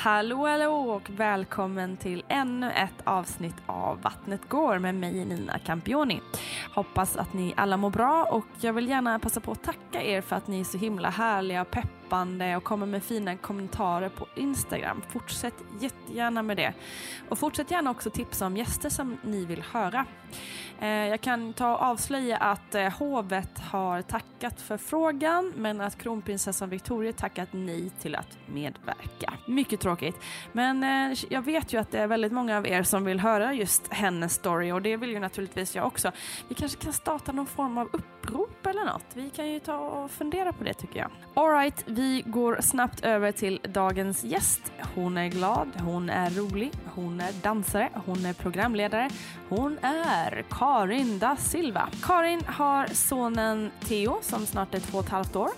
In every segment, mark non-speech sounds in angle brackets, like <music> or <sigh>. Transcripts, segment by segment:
Hallå hallå och välkommen till ännu ett avsnitt av Vattnet går med mig Nina Campioni. Hoppas att ni alla mår bra och jag vill gärna passa på att tacka er för att ni är så himla härliga och peppande och kommer med fina kommentarer på Instagram. Fortsätt jättegärna med det. Och fortsätt gärna också tipsa om gäster som ni vill höra. Eh, jag kan ta och avslöja att eh, hovet har tackat för frågan men att kronprinsessan Victoria tackat nej till att medverka. Mycket tråkigt. Men eh, jag vet ju att det är väldigt många av er som vill höra just hennes story och det vill ju naturligtvis jag också. Vi kanske kan starta någon form av upprop eller något. Vi kan ju ta och fundera på det tycker jag. Alright, vi går snabbt över till dagens gäst. Hon är glad, hon är rolig, hon är dansare, hon är programledare, hon är Karin da Silva. Karin har sonen Theo som snart är två och ett halvt år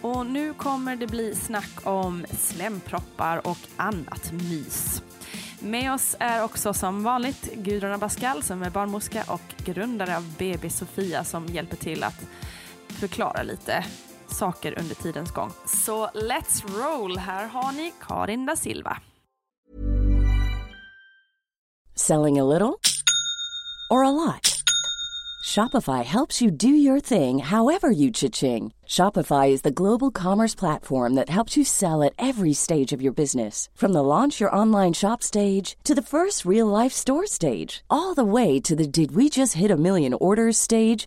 och nu kommer det bli snack om slemproppar och annat mys. Med oss är också som vanligt Gudrun Abascal som är barnmorska och grundare av BB Sofia som hjälper till att förklara lite saker under tidens gång. Så let's roll! Här har ni Karin da Silva. Selling a little or a lot? Shopify helps you do your thing however you cha-ching. Shopify is the global commerce platform that helps you sell at every stage of your business. From the launch your online shop stage to the first real life store stage, all the way to the did we just hit a million orders stage.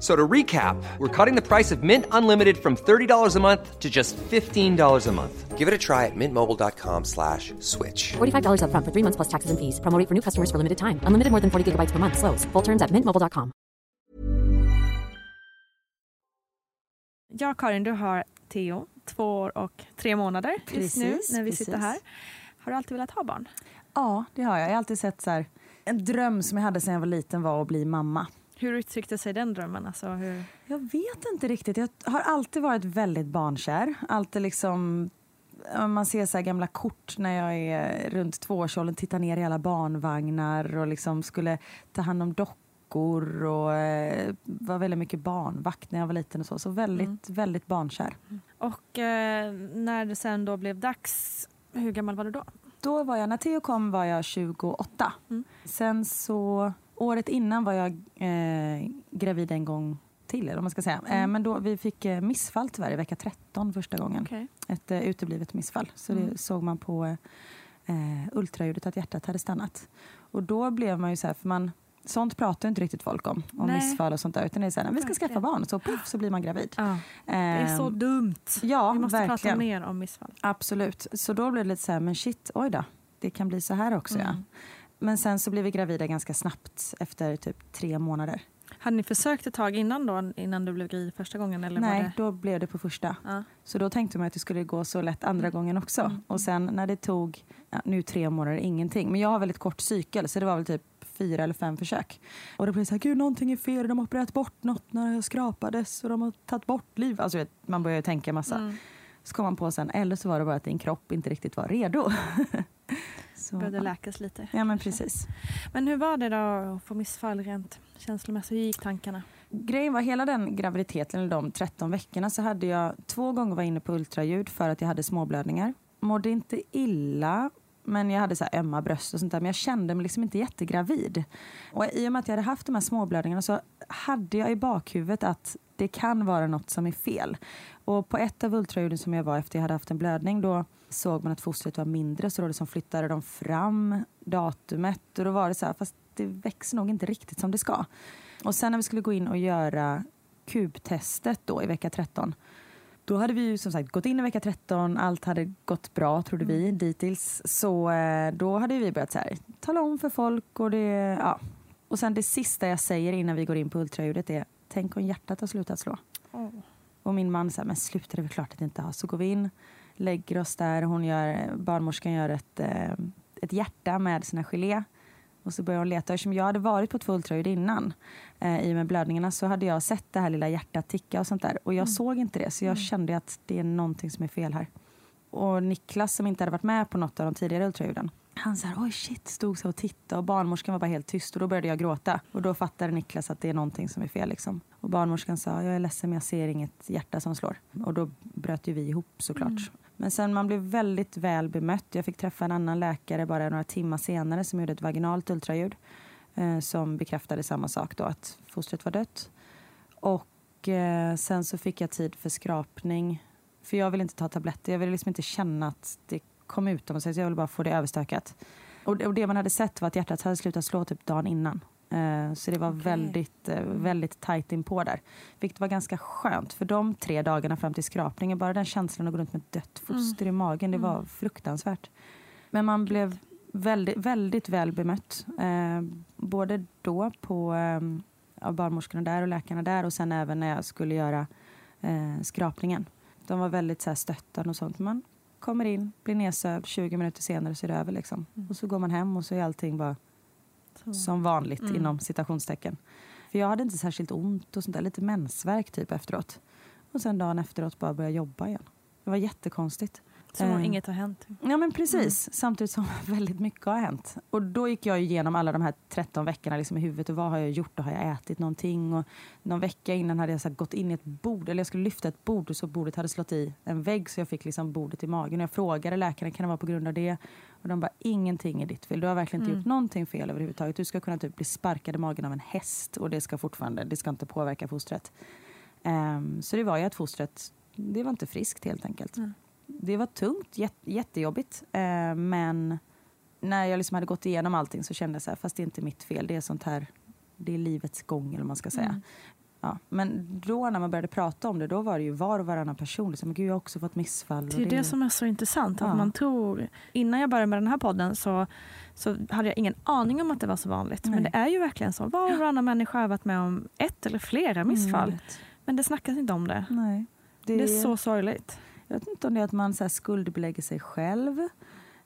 So to recap, we're cutting the price of Mint Unlimited from $30 a month to just $15 a month. Give it a try at mintmobile.com slash switch. $45 upfront for three months plus taxes and fees. Promo for new customers for limited time. Unlimited more than 40 gigabytes per month. Slows. Full terms at mintmobile.com. Ja, Karin, du har Theo, två år och tre månader just nu Precis, när vi precis. sitter här. Har du alltid velat ha barn? Ja, det har jag. Jag har alltid sett så här, en dröm som jag hade sedan jag var liten var att bli mamma. Hur uttryckte sig den drömmen? Alltså, hur... Jag vet inte riktigt. Jag har alltid varit väldigt barnkär. Alltid liksom om man ser så här gamla kort när jag är runt tvåårsåldern, tittar ner i alla barnvagnar och liksom skulle ta hand om dockor och eh, var väldigt mycket barnvakt när jag var liten och så. Så väldigt, väldigt barnkär. Och eh, när det sen då blev dags, hur gammal var du då? Då var jag, när Theo kom var jag 28. Mm. Sen så, året innan var jag eh, gravid en gång till, eller vad man ska säga. Eh, men då, vi fick eh, missfall tyvärr i vecka 13 första gången. Okej. Ett eh, uteblivet missfall. Så Mm. det såg man på eh, ultraljudet att hjärtat hade stannat. Och då blev man ju så här, för man, sånt pratar inte riktigt folk om. Om Nej. missfall och sånt där. Utan det är så här, vi ska Verkligen. skaffa barn. Så puff så blir man gravid. Ja. Det är så Ehm, dumt. Ja, vi måste prata verkligen. mer om missfall. Absolut. Så då blev det lite så här, men shit, oj då. Det kan bli så här också ja. Men sen så blev vi gravida ganska snabbt efter typ tre månader. Hade ni försökt ett tag innan då, innan du blev gravid första gången? Eller Nej, var det... då blev det på första. Ja. Så då tänkte man att det skulle gå så lätt andra gången också. Mm. Och sen när det tog, ja, nu tre månader, ingenting. Men jag har väldigt kort cykel så det var väl typ fyra eller fem försök. Och då blev det så här, gud någonting är fel, de har opererat bort något när jag skrapades och de har tagit bort liv. Alltså man börjar ju tänka massa. Mm. Så kom man på sen, eller så var det bara att din kropp inte riktigt var redo. <laughs> så, Började läkas lite. Ja men precis. Men hur var det då att få missfall rent känslomässigt? Hur gick tankarna? Grejen var hela den graviditeten, eller de 13 veckorna, så hade jag två gånger var inne på ultraljud för att jag hade småblödningar. Mådde inte illa, men jag hade så här ömma bröst och sånt där. Men jag kände mig liksom inte jättegravid. Och i och med att jag hade haft de här småblödningarna så hade jag i bakhuvudet att det kan vara något som är fel. Och på ett av ultraljuden som jag var efter jag hade haft en blödning då såg man att fostret var mindre så då liksom flyttade de fram datumet och då var det så här, fast det växer nog inte riktigt som det ska. Och sen när vi skulle gå in och göra kubtestet då i vecka 13 då hade vi ju som sagt gått in i vecka 13, allt hade gått bra trodde vi dittills. Så eh, då hade vi börjat så här, tala om för folk och det, ja. Och sen det sista jag säger innan vi går in på ultraljudet är, tänk om hjärtat har slutat slå. Och min man säger, men sluta det är väl klart att det inte har. Så går vi in, lägger oss där, hon gör, barnmorskan gör ett, eh, ett hjärta med sina gelé. Och så börjar hon leta. Eftersom jag hade varit på två ultraljud innan eh, i och med blödningarna så hade jag sett det här lilla hjärtat ticka och sånt där. Och jag såg inte det så jag kände att det är någonting som är fel här. Och Niklas som inte hade varit med på något av de tidigare ultraljuden han sa oj shit, stod så och tittade och barnmorskan var bara helt tyst och då började jag gråta. Och då fattade Niklas att det är någonting som är fel liksom. Och barnmorskan sa, jag är ledsen men jag ser inget hjärta som slår. Och då bröt ju vi ihop såklart. Men sen man blev väldigt väl bemött. Jag fick träffa en annan läkare bara några timmar senare som gjorde ett vaginalt ultraljud. Eh, som bekräftade samma sak då, att fostret var dött. Och eh, sen så fick jag tid för skrapning. För jag ville inte ta tabletter. Jag ville liksom inte känna att det kom ut om man säger så. Jag ville bara få det överstökat. Och och det man hade sett var att hjärtat hade slutat slå typ dagen innan. Eh, så det var väldigt, eh, väldigt tajt inpå där. Vilket var ganska skönt. För de tre dagarna fram till skrapningen, bara den känslan att gå runt med dött foster i magen, det var fruktansvärt. Men man blev väldigt, väldigt väl bemött. Eh, både då på av barnmorskorna där och läkarna där och sen även när jag skulle göra skrapningen. De var väldigt så här, stöttande och sånt. Man kommer in, blir nedsövd, 20 minuter senare så är det över. Liksom. Och så går man hem och så är allting bara som vanligt inom citationstecken. För jag hade inte särskilt ont och sånt där, lite mensvärk typ efteråt. Och sen dagen efteråt bara börja jobba igen. Det var jättekonstigt. Som om Eh, inget har hänt. Ja men precis, samtidigt som <laughs> väldigt mycket har hänt. Och då gick jag igenom alla de här 13 veckorna liksom i huvudet och vad har jag gjort och har jag ätit någonting? Och någon vecka innan hade jag så gått in i ett bord, eller jag skulle lyfta ett bord och så bordet hade slått i en vägg så jag fick liksom bordet i magen. Och jag frågade läkaren, kan det vara på grund av det? Och de bara, ingenting är ditt fel. Du har verkligen inte gjort någonting fel överhuvudtaget. Du ska kunna typ bli sparkad i magen av en häst och det ska fortfarande, det ska inte påverka fostret. Ehm, så det var ju att fostret, det var inte friskt helt enkelt. Det var tungt, jät- jättejobbigt. Eh, men när jag liksom hade gått igenom allting så kände jag så här, fast det är inte mitt fel. Det är sånt här, det är livets gång eller vad man ska säga. Ja, men då när man började prata om det, då var det ju var och varannan person. Liksom, Gud, jag har också fått missfall. Det är det som är så intressant. Att Ja. man tror, innan jag började med den här podden så, så hade jag ingen aning om att det var så vanligt. Men Nej. det är ju verkligen så. Var och varannan människa har varit med om ett eller flera missfall. Mm. Men det snackas inte om det. Nej. Det, Det är så sorgligt. Jag vet inte om det är att man så här skuldbelägger sig själv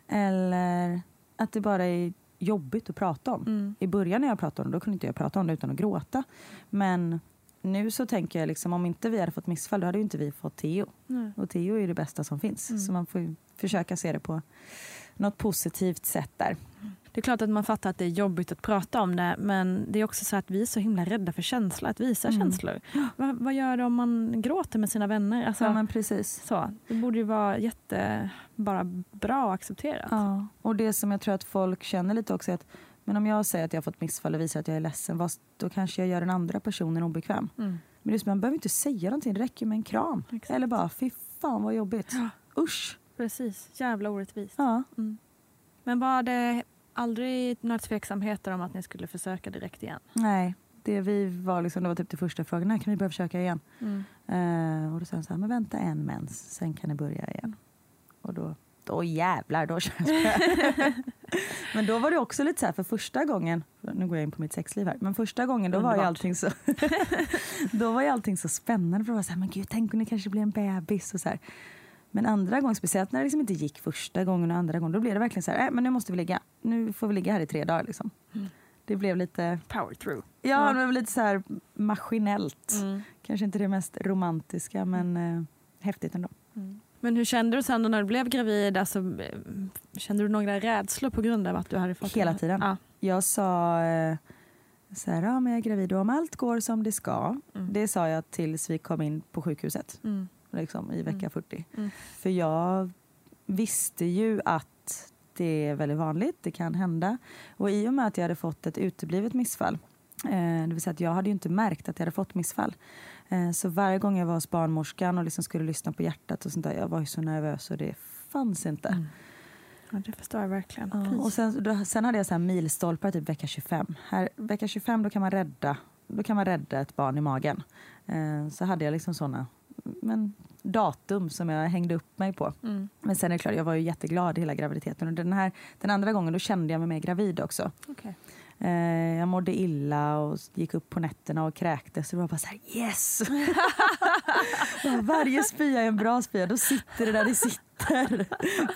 eller att det bara är jobbigt att prata om. Mm. I början när jag pratade om det, då kunde inte jag prata om det utan att gråta. Men nu så tänker jag liksom, om inte vi hade fått missfall, då hade ju inte vi fått Theo. Nej. Och Theo är ju det bästa som finns. Mm. Så man får ju försöka se det på något positivt sätt där. Det är klart att man fattar att det är jobbigt att prata om det men det är också så att vi är så himla rädda för känslor, att visa Mm. känslor. Vad, vad gör det om man gråter med sina vänner? Alltså, Ja, men precis. så, det borde ju vara jätte, bara bra och accepterat. Ja. Och det som jag tror att folk känner lite också är att men om jag säger att jag har fått missfall och visar att jag är ledsen, vad, då kanske jag gör den andra personen obekväm. Mm. Men som, man behöver inte säga någonting, det räcker med en kram. Exakt. Eller bara, fy fan vad jobbigt. Ja. Usch. Precis, jävla orättvist. Ja. Men var det aldrig några tveksamheter om att ni skulle försöka direkt igen? Nej, det, vi var liksom, det var typ det första frågan, när kan vi börja försöka igen? Eh, och då sa han så här, men vänta en mens, sen kan ni börja igen. Och då, då jävlar, då. <laughs> Men då var det också lite så här, för första gången, nu går jag in på mitt sexliv här, men första gången då var ju Underbart. allting så, <laughs> då var ju allting så spännande för det var så här, men gud tänk om det kanske blir en bebis och så här. Men andra gången, speciellt när det liksom inte gick första gången och andra gången, då blev det verkligen så här, äh, men nu måste vi ligga, nu får vi ligga här i tre dagar liksom. Det blev lite, Power through. ja, det blev lite så här maskinellt. Mm. Kanske inte det mest romantiska men eh, häftigt ändå. Men hur kände du sen när du blev gravid? Alltså, eh, kände du några rädslor på grund av att du hade fått Hela en- tiden. Ja. Jag sa eh, så här, ja men jag är gravid och om allt går som det ska. Det sa jag tills vi kom in på sjukhuset Mm. Liksom, i vecka 40. Mm. För jag visste ju att det är väldigt vanligt, det kan hända. Och i och med att jag hade fått ett uteblivet missfall, eh, det vill säga att jag hade ju inte märkt att jag hade fått missfall. Eh, så varje gång jag var hos barnmorskan och liksom skulle lyssna på hjärtat och sånt där, jag var ju så nervös och det fanns inte. Ja, det förstår jag verkligen. Ja, och sen, då, sen hade jag så här milstolpar typ vecka 25. Här, vecka 25 då kan man rädda, då kan man rädda ett barn i magen. Eh, så hade jag liksom såna men, datum som jag hängde upp mig på. Mm. Men sen är det klart, jag var ju jätteglad hela graviditeten. Och den, här, den andra gången då kände jag mig mer gravid också. Okej. Eh, jag mådde illa och gick upp på nätterna och kräktes. Så det var bara så här, yes! <laughs> Varje spya är en bra spya, då sitter det där det sitter.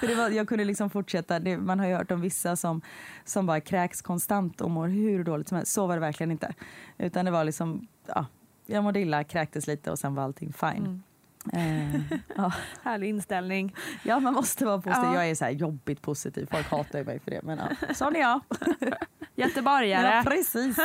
För var, jag kunde liksom fortsätta. Det, man har ju hört om vissa som, som bara kräks konstant och mår hur dåligt som helst. Så var det verkligen inte. Utan det var liksom, ja, jag mådde illa, kräktes lite och sen var allting fine. Eh, <laughs> ja. Härlig inställning. ja, man måste vara positiv. Ja. Jag är så här jobbigt positiv. Folk hatar mig för det. Men ja, sån är jag. <laughs> Göteborgare. Ja, <laughs> Ja, precis.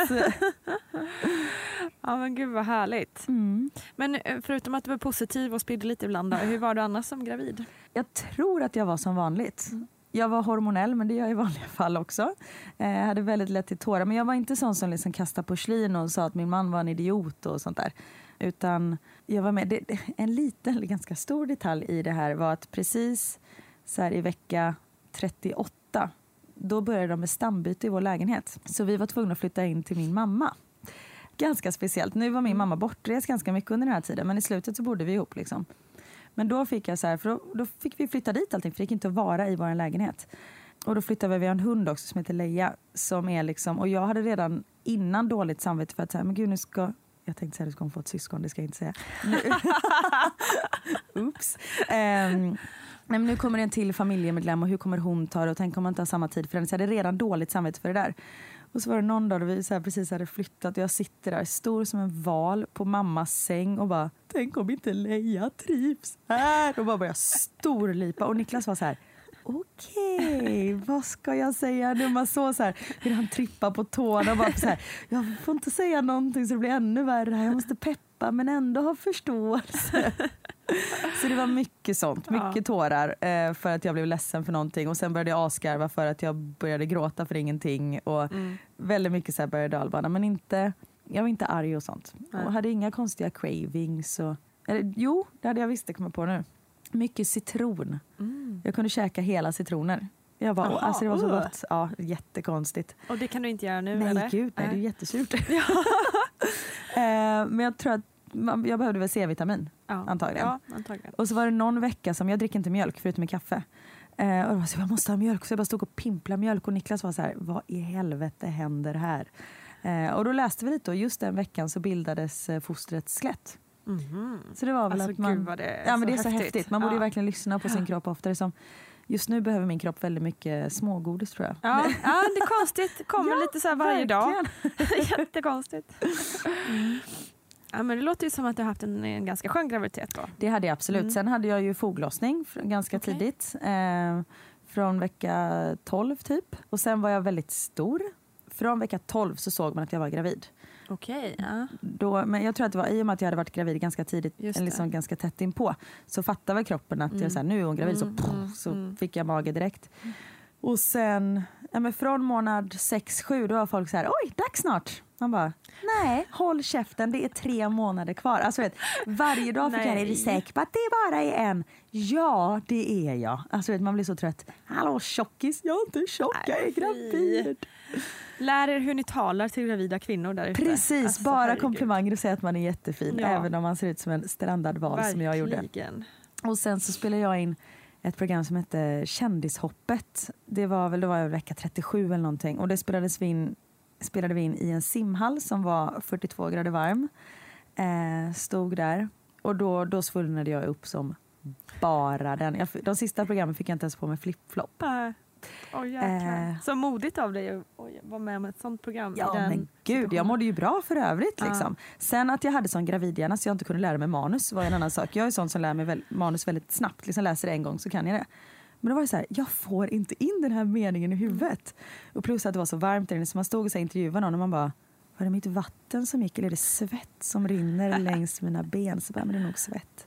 men gud vad härligt. Mm. Men eh, förutom att du var positiv och spydde lite ibland, då, hur var du annars som gravid? Jag tror att jag var som vanligt. Jag var hormonell, men det är jag i vanliga <laughs> fall också. Eh, Jag hade väldigt lätt till tårar. Men jag var inte sån som liksom kastade porslin och sa att min man var en idiot och sånt där. Utan jag var med. Det, det- en liten, eller ganska stor detalj i det här var att precis så här i vecka 38 då började de med stambyte i vår lägenhet. Så vi var tvungna att flytta in till min mamma. Ganska speciellt. Nu var min mamma bortrest ganska mycket under den här tiden men i slutet så bodde vi ihop. Liksom. Men då fick jag så här, för då, då fick vi flytta dit allting för det gick inte att vara i vår lägenhet. Och då flyttade vi, vi har en hund också som heter Leia. Som är liksom, och jag hade redan innan dåligt samvete för att säga, men gud nu ska jag tänkte säga att du ska få ett syskon, det ska jag inte säga. <laughs> Oops. Um, nej, men nu kommer det en till familjemedlem och hur kommer hon ta det och tänk om man inte har samma tid för henne. Så jag hade redan dåligt samvete för det där. Och så var det någon dag då vi så här precis hade flyttat och jag sitter där stor som en val på mammas säng och bara tänk om inte Leia trivs här. Och bara började storlipa och Niklas var så här Okej, vad ska jag säga nu? Man såg så här, hur han trippar på tårna och bara så här, jag får inte säga någonting så det blir ännu värre. Jag måste peppa men ändå ha förståelse. <laughs> Så det var mycket sånt, mycket tårar eh, för att jag blev ledsen för någonting och sen började jag asgarva för att jag började gråta för ingenting och väldigt mycket så här och dalbana men inte, jag var inte arg och sånt. Och hade inga konstiga cravings och, eller, jo det hade jag visst, det kommer på nu. Mycket citron. Jag kunde käka hela citroner. Jag bara, Jaha, alltså det var så uh. gott. Ja, jättekonstigt. Och det kan du inte göra nu Nej eller? gud, nej, det är jättesurt. <laughs> <laughs> eh, men jag tror att jag behövde väl C-vitamin ja. antagligen. Ja, antagligen. Och så var det någon vecka som jag dricker inte mjölk förutom i kaffe. Eh, och jag, så, jag måste ha mjölk så jag bara stod och pimplade mjölk och Niklas var så här, vad i helvete händer här? Eh, och då läste vi lite och just den veckan så bildades eh, fostrets skelett. Så det var väl Alltså, att man... gud det är ja, men det är så häftigt. häftigt. Man borde Ja. verkligen lyssna på sin kropp oftare. Som, just nu behöver min kropp väldigt mycket smågodis tror jag. Ja, ja, det är konstigt. Kommer <laughs> Ja, lite så varje dag. verkligen. <laughs> Jättekonstigt. Mm. <laughs> Ja, men det låter ju som att du har haft en, en ganska skön graviditet då. Det hade jag absolut. Sen hade jag ju foglossning ganska Okej. tidigt. Eh, från vecka 12 typ. Och sen var jag väldigt stor. Från vecka 12 så såg man att jag var gravid. Okej. Ja. Då, men jag tror att det var i och med att jag hade varit gravid ganska tidigt, liksom ganska tätt inpå, så fattade väl kroppen att jag, så här, nu är hon gravid. Mm, så pff, mm, så mm. fick jag mage direkt. Och sen, ja, men från månad 6-7 då var folk så här, oj, dags snart. Man bara, nej, håll käften, det är tre månader kvar. Alltså, vet, varje dag fick jag, är du säker på att det bara är en? Ja, det är jag. Alltså, vet, man blir så trött. Hallå tjockis, jag är inte tjock, jag är gravid. Lär er hur ni talar till gravida kvinnor där ute. Precis, Alltså, bara herregud. komplimanger och säga att man är jättefin. Ja. Även om man ser ut som en strandad val som jag gjorde. Verkligen. Och sen så spelade jag in ett program som hette Kändishoppet. Det var väl det var vecka 37 eller någonting och det spelades vi in, spelade vi in i en simhall som var 42 grader varm. Eh, stod där och då, då svullnade jag upp som bara den. Jag, de sista programmen fick jag inte ens på mig flipflop. Oh, jäklar. Eh. Så modigt av dig att vara med om ett sånt program. Ja den men gud, jag mådde ju bra för övrigt. Ja. Liksom. Sen att jag hade sån gravidhjärna så jag inte kunde lära mig manus var en annan sak. Jag är sån som lär mig väl, manus väldigt snabbt. Liksom läser det en gång så kan jag det. Men då var det så här, jag får inte in den här meningen i huvudet. Och plus att det var så varmt där inne så man stod och så intervjuade någon och man bara var det mitt vatten som gick eller är det svett som rinner <laughs> längs mina ben? Så bara, men det är nog svett.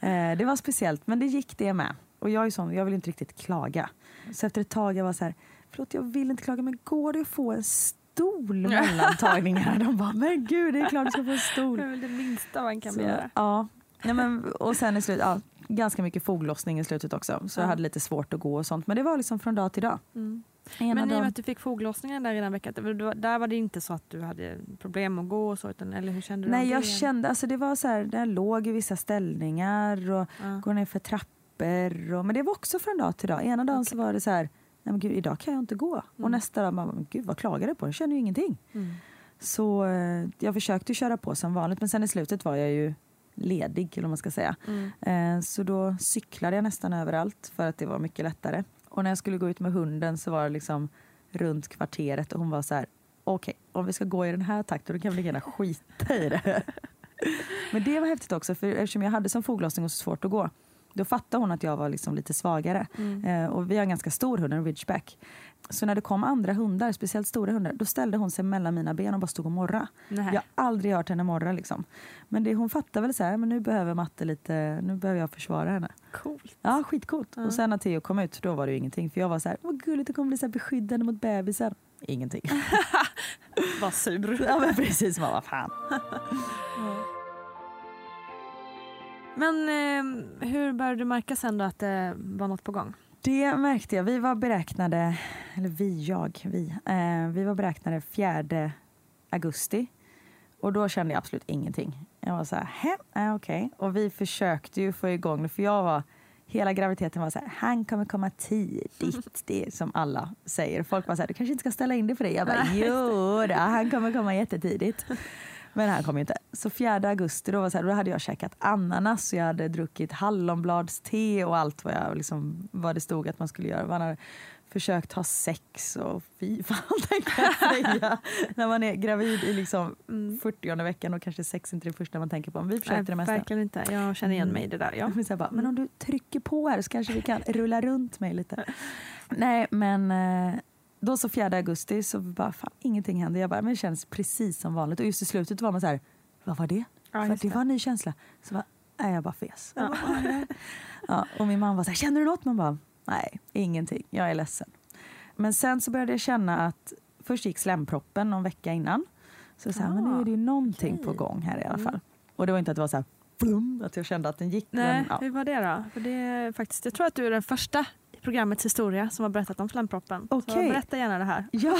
Eh, det var speciellt, men det gick det med. Och jag är sån, jag vill inte riktigt klaga. Så efter ett tag jag var så här, förlåt jag vill inte klaga men går det att få en stol mellan tagningarna? De bara, men gud det är klart du ska få en Det stol. är väl det minsta man kan Så, begära. ja. Nej, men, och sen i slutet, ja, ganska mycket foglossning i slutet också. Så jag Ja. hade lite svårt att gå och sånt. Men det var liksom från dag till dag. Mm. Ena Men i och med att du fick foglossningen där i den veckan, det där var det inte så att du hade problem att gå och så, utan, eller hur kände du Nej jag det? kände, alltså det var så här, jag låg i vissa ställningar och Ja. går ner för trappor. Och, men det var också från dag till dag. Ena dagen så var det så här, nej men gud idag kan jag inte gå. Och Mm. nästa dag, man, men gud vad klagar du på? Jag känner ju ingenting. Mm. Så eh, jag försökte köra på som vanligt men sen i slutet var jag ju ledig eller vad man ska säga. Mm. Eh, så då cyklade jag nästan överallt för att det var mycket lättare. Och när jag skulle gå ut med hunden så var det liksom runt kvarteret och hon var så här okej, om vi ska gå i den här takten då kan vi lika gärna skita i det. <laughs> Men det var häftigt också för eftersom jag hade som foglossning och så svårt att gå då fattade hon att jag var liksom lite svagare. Mm. Eh, och vi har en ganska stor hund, en ridgeback. Så när det kom andra hundar, speciellt stora hundar, då ställde hon sig mellan mina ben och bara stod och morra. Nej. Jag har aldrig hört henne morra liksom. Men det, hon fattade väl så här, men nu behöver matte lite, nu behöver jag försvara henne. Coolt. Ja, skitcoolt. Ja. Och sen när Theo kom ut, då var det ingenting. För jag var så här, vad gulligt, det kommer bli så beskyddande mot bebisen. Ingenting. <laughs> Var sur. ja men precis, man vad fan. <laughs> Men eh, hur började du märka sen då att det var något på gång? Det märkte jag. Vi var beräknade, eller vi, jag, vi. Eh, vi var beräknade 4 augusti. Och då kände jag absolut ingenting. Jag var så här, hä? Äh, okej. Och vi försökte ju få igång det, för jag var Hela graviditeten var så här, han kommer komma tidigt. Det är som alla säger. Folk var så här, du kanske inte ska ställa in det för dig. Jag bara, jo då, han kommer komma jättetidigt. Men han kom inte. Så 4 augusti då, var så här, då hade jag käkat ananas och jag hade druckit hallonbladste och allt vad, jag, liksom, vad det stod att man skulle göra. Man hade försökt ha sex och fy fan <laughs> tänkte jag säga. När man är gravid i liksom 40 veckan och kanske sex inte är det första man tänker på. Men vi försökte det mesta. verkligen inte. Jag känner igen mig i det där. Ja. <laughs> Här bara, men om du trycker på här så kanske vi kan <laughs> rulla runt mig lite. Nej, men eh, då så 4 augusti så bara, fan, ingenting hände. Jag bara, men det känns precis som vanligt. Och just i slutet var man så här, vad var det? Ja, För det det. var en ny känsla. Så bara, nej, jag bara fes. Jag <laughs> ja, och min man var så här, känner du något? Man bara, nej, ingenting. Jag är ledsen. Men sen så började jag känna att först gick slemproppen någon vecka innan. Så, så här, men nu är det ju någonting på gång här i alla fall. Och det var inte att det var så här, flum, att jag kände att den gick. Nej, men, ja. hur var det då? För det är faktiskt, jag tror att du är den första programmets historia som har berättat om slemproppen. Så Okej. berätta gärna det här. Ja,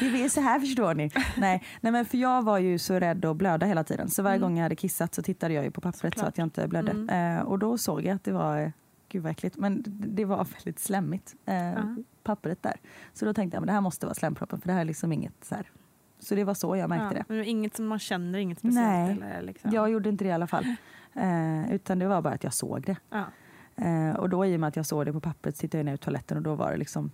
det är så här förstår ni. Nej, nej, men för jag var ju så rädd att blöda hela tiden. Så varje Mm. gång jag hade kissat så tittade jag ju på pappret så Såklart. att jag inte blödde. Mm. Eh, och då såg jag att det var, gud vad äckligt, men det- var väldigt slemmigt. Eh, Ja. Pappret där. Så då tänkte jag, men det här måste vara slemproppen för det här är liksom inget så här. Så det var så jag märkte Ja, det. men inget som man känner, inget speciellt? Nej, Eller liksom. Jag gjorde inte det i alla fall. <laughs> Eh, utan det var bara att jag såg det. ja. Eh, och då i och med att jag såg det på pappret så tittade jag ner i toaletten och då var det liksom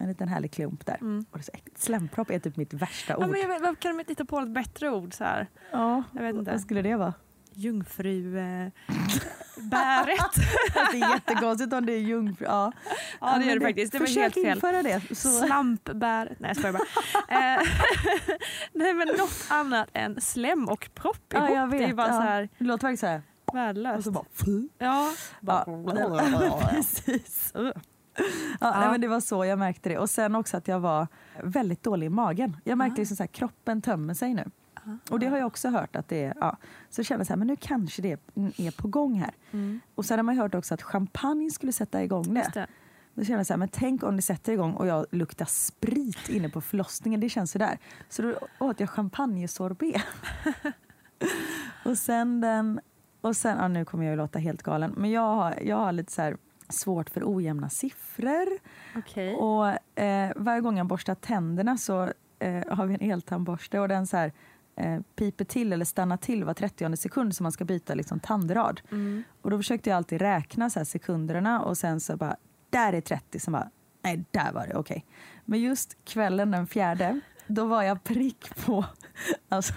en liten härlig klump där. Mm. Och det är. Slempropp är typ mitt värsta Ja, ord. men jag vet, kan de inte hitta på ett bättre ord? Så här? Ja, Jag vet inte. vad skulle det vara? Jungfru... Eh, <laughs> det är jättekonstigt om det är jungfru. Ja, Ja, det gör det faktiskt. Det var helt fel. införa det. Så. Slampbäret. Nej, jag skojar bara. Eh, <laughs> Nej, men något annat än slem och propp Ja, ihop. jag vet. Det är bara ja. så här Det låter verkligen så här. Värdelöst. Och så bara... Ja. Ja, precis. Ja, Nej, men det var så jag märkte det. Och sen också att jag var väldigt dålig i magen. Jag märkte liksom så här, kroppen tömmer sig nu. Och det har jag också hört att det är. Ja. Så jag kände så här, men nu kanske det är på gång här. Mm. Och sen har man hört också att champagne skulle sätta igång det. Just det. Då kände jag så här, men tänk om det sätter igång och jag luktar sprit inne på förlossningen. Det känns sådär. Så då åt jag champagnesorbet. <laughs> och sen den... Och sen, ja, nu kommer jag ju låta helt galen, men jag har, jag har lite så här svårt för ojämna siffror. Okej. Och eh, varje gång jag borstar tänderna så eh, har vi en eltandborste och den så här, eh, piper till eller stannar till var 30 sekund så man ska byta liksom, tandrad. Mm. Och då försökte jag alltid räkna så här sekunderna och sen så bara, där är 30, så bara, nej där var det okej. Men just kvällen den fjärde, då var jag prick på, <laughs> alltså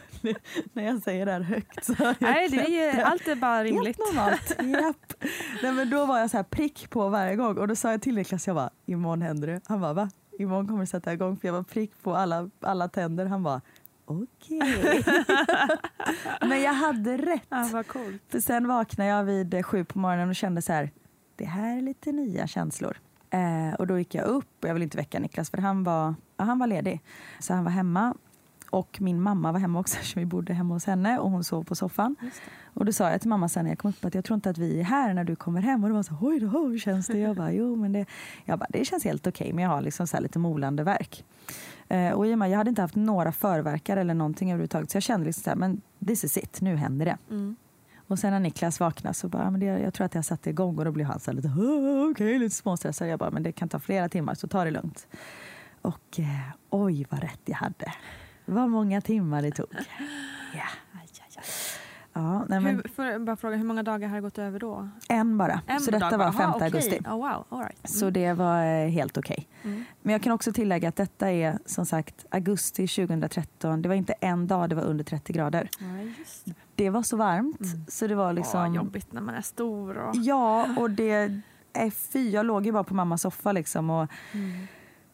när jag säger det här högt så har jag Nej, det är allt är bara rimligt. Helt normalt. <laughs> Japp. Nej, men då var jag så här prick på varje gång och då sa jag till Niklas, jag bara, imorgon händer det. Han bara, va? Imorgon kommer det sätta igång för jag var prick på alla, alla tänder. Han bara, okej. <laughs> men jag hade rätt. Ja, vad coolt. För sen vaknade jag vid sju på morgonen och kände så här, det här är lite nya känslor. Eh, och då gick jag upp och jag ville inte väcka Niklas för han var, ja, han var ledig. Så han var hemma. Och min mamma var hemma också <laughs> så vi bodde hemma hos henne och hon sov på soffan. Och då sa jag till mamma sen när jag kom upp att jag tror inte att vi är här när du kommer hem. Och det var så oj då, hur känns det? Jag bara, jo men det, jag bara, det känns helt okej men jag har liksom så här lite molande verk. Eh, och i och med, jag hade inte haft några förverkar eller någonting överhuvudtaget så jag kände liksom så här, men this is it, nu händer det. Mm. Och sen när Niklas vaknade så bara, men det, jag tror att jag satte igång och då blev han så lite, "Åh, okej, lite småstressad. Jag bara, men det kan ta flera timmar så ta det lugnt. Och eh, oj vad rätt jag hade. Vad många timmar det tog. Ja. Ja, nej, men Hur, jag bara fråga, hur många dagar har det gått över då? en bara. En så detta dag var bara. 5 Aha, okej. augusti. Oh, wow, all right. Så det var eh, helt okej. Mm. Men jag kan också tillägga att detta är som sagt augusti 2013. Det var inte en dag det var under 30 grader. Ja, just det. Det var så varmt Mm. så det var liksom... Åh, jobbigt när man är stor. Och... Ja, och det är fy. Jag låg ju bara på mammas soffa liksom och, Mm.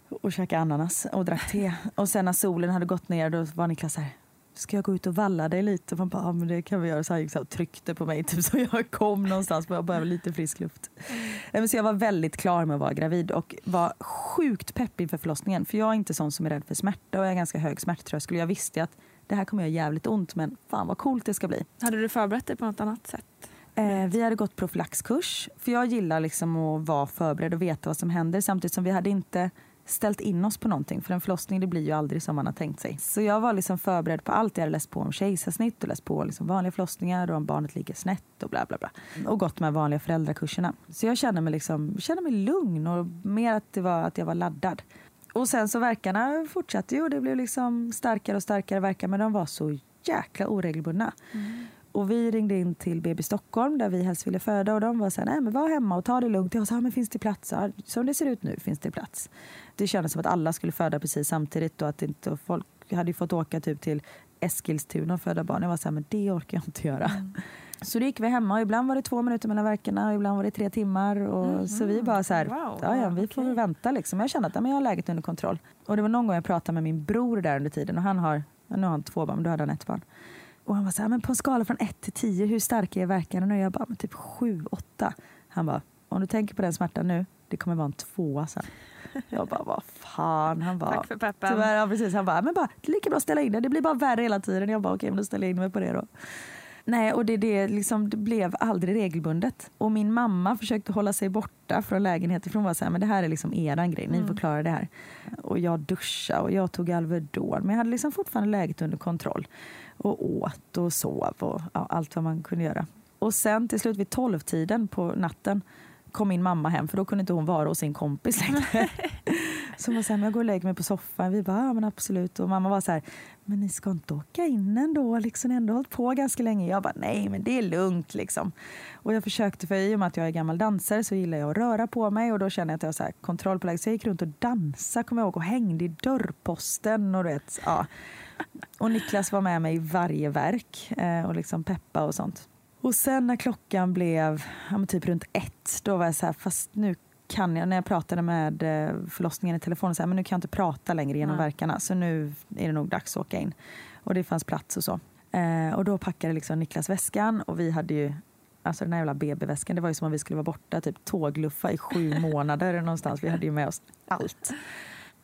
Och käkade ananas och drack te. Och sen när solen hade gått ner då var Niklas så här Ska jag gå ut och valla dig lite? Och man bara, ja, men det kan vi göra. Så han gick så här och tryckte på mig typ, så jag kom någonstans. Men jag behöver lite frisk luft. Men Så jag var väldigt klar med att vara gravid och var sjukt pepp inför förlossningen. För jag är inte sån som är rädd för smärta och jag är ganska hög smärttröskel. Jag visste att det här kommer göra jävligt ont men fan vad coolt det ska bli. Hade du förberett dig på något annat sätt? Eh, vi hade gått profylaxkurs. För jag gillar liksom att vara förberedd och veta vad som händer. Samtidigt som vi hade inte ställt in oss på någonting. För en förlossning det blir ju aldrig som man har tänkt sig. Så jag var liksom förberedd på allt. Jag hade läst på om kejsarsnitt och läst på liksom vanliga förlossningar och om barnet ligger snett och bla bla bla. Och gått med vanliga föräldrakurserna. Så jag kände mig, liksom, kände mig lugn och mer att det var att jag var laddad. Och sen så verkarna fortsatte ju och det blev liksom starkare och starkare verkar men de var så jäkla oregelbundna. Mm. Och vi ringde in till BB Stockholm där vi helst ville föda och de var så här, nej men var hemma och ta det lugnt. Jag sa, men finns det plats? Ja, som det ser ut nu finns det plats. Det kändes som att alla skulle föda precis samtidigt och att inte folk hade fått åka typ till Eskilstuna och föda barn. Jag var så här, men det orkar jag inte göra. Så då gick vi hemma och ibland var det två minuter mellan verkarna och ibland var det tre timmar. Och Så vi bara så här, Wow, ja, ja, vi får okej. vänta liksom. Jag kände att ja, men jag har läget under kontroll. Och det var någon gång jag pratade med min bror där under tiden och han har, nu har han två barn, men då hade han ett barn. Och han var så här, men på en skala från 1 till 10, hur starka är verkarna? Och jag bara, men typ 7, 8. Han bara, om du tänker på den smärtan nu, det kommer vara en tvåa sen. Jag bara, vad fan. Han bara, Tack för peppen. Tyvärr, ja, precis. Han bara, men bara, det är lika bra att ställa in det. Det blir bara värre hela tiden. Jag bara, okej, men då ställer jag in mig på det då. Nej, och det, det, liksom, det blev aldrig regelbundet. Och min mamma försökte hålla sig borta från lägenheten för hon var så här, men det här är liksom eran grej, ni får klara det här. Och jag duschade och jag tog Alvedon, men jag hade liksom fortfarande läget under kontroll. Och åt och sov och ja, allt vad man kunde göra. Och sen till slut vid tolvtiden på natten kom min mamma hem för då kunde inte hon vara hos sin kompis längre. <laughs> Så hon var så här, men jag går och lägger mig på soffan. Vi bara, ja men absolut. Och mamma var så här, men ni ska inte åka in ändå? Liksom, ni har ändå hållit på ganska länge. Jag bara, nej men det är lugnt liksom. Och jag försökte, för i och med att jag är gammal dansare så gillar jag att röra på mig och då känner jag att jag har så här kontroll på läget. Så jag gick runt och dansade, kommer jag ihåg, och hängde i dörrposten och du vet, ja. Och Niklas var med mig i varje verk eh, och liksom peppa och sånt. Och sen när klockan blev ja, typ runt ett, då var jag så här, fast nu kan jag, när jag pratade med eh, förlossningen i telefon, så här, men nu kan jag inte prata längre genom Nej. verkarna så nu är det nog dags att åka in. Och det fanns plats och så. Eh, och då packade liksom Niklas väskan och vi hade ju Alltså den här jävla BB-väskan, det var ju som om vi skulle vara borta, typ tågluffa i sju <laughs> månader någonstans. Vi hade ju med oss allt.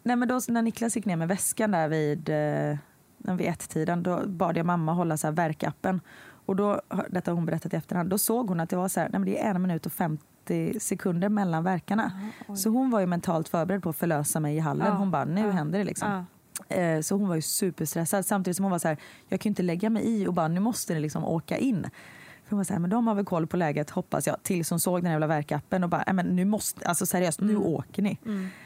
Nej men då när Niklas gick ner med väskan där vid, eh, vid ett-tiden, då bad jag mamma hålla så här verkappen. Och då, detta har hon berättat i efterhand, då såg hon att det var så här, nej men det är en minut och 50 sekunder mellan verkarna. Så hon var ju mentalt förberedd på att förlösa mig i hallen. Ja, Hon bara, nu ja, händer det liksom. Ja. Eh, Så hon var ju superstressad samtidigt som hon var så här, jag kan ju inte lägga mig i och bara nu måste ni liksom åka in. För hon var så här, men de har väl koll på läget hoppas jag. Tills hon såg den jävla verkappen och bara, "Nej, men nu måste, alltså seriöst, nu åker ni.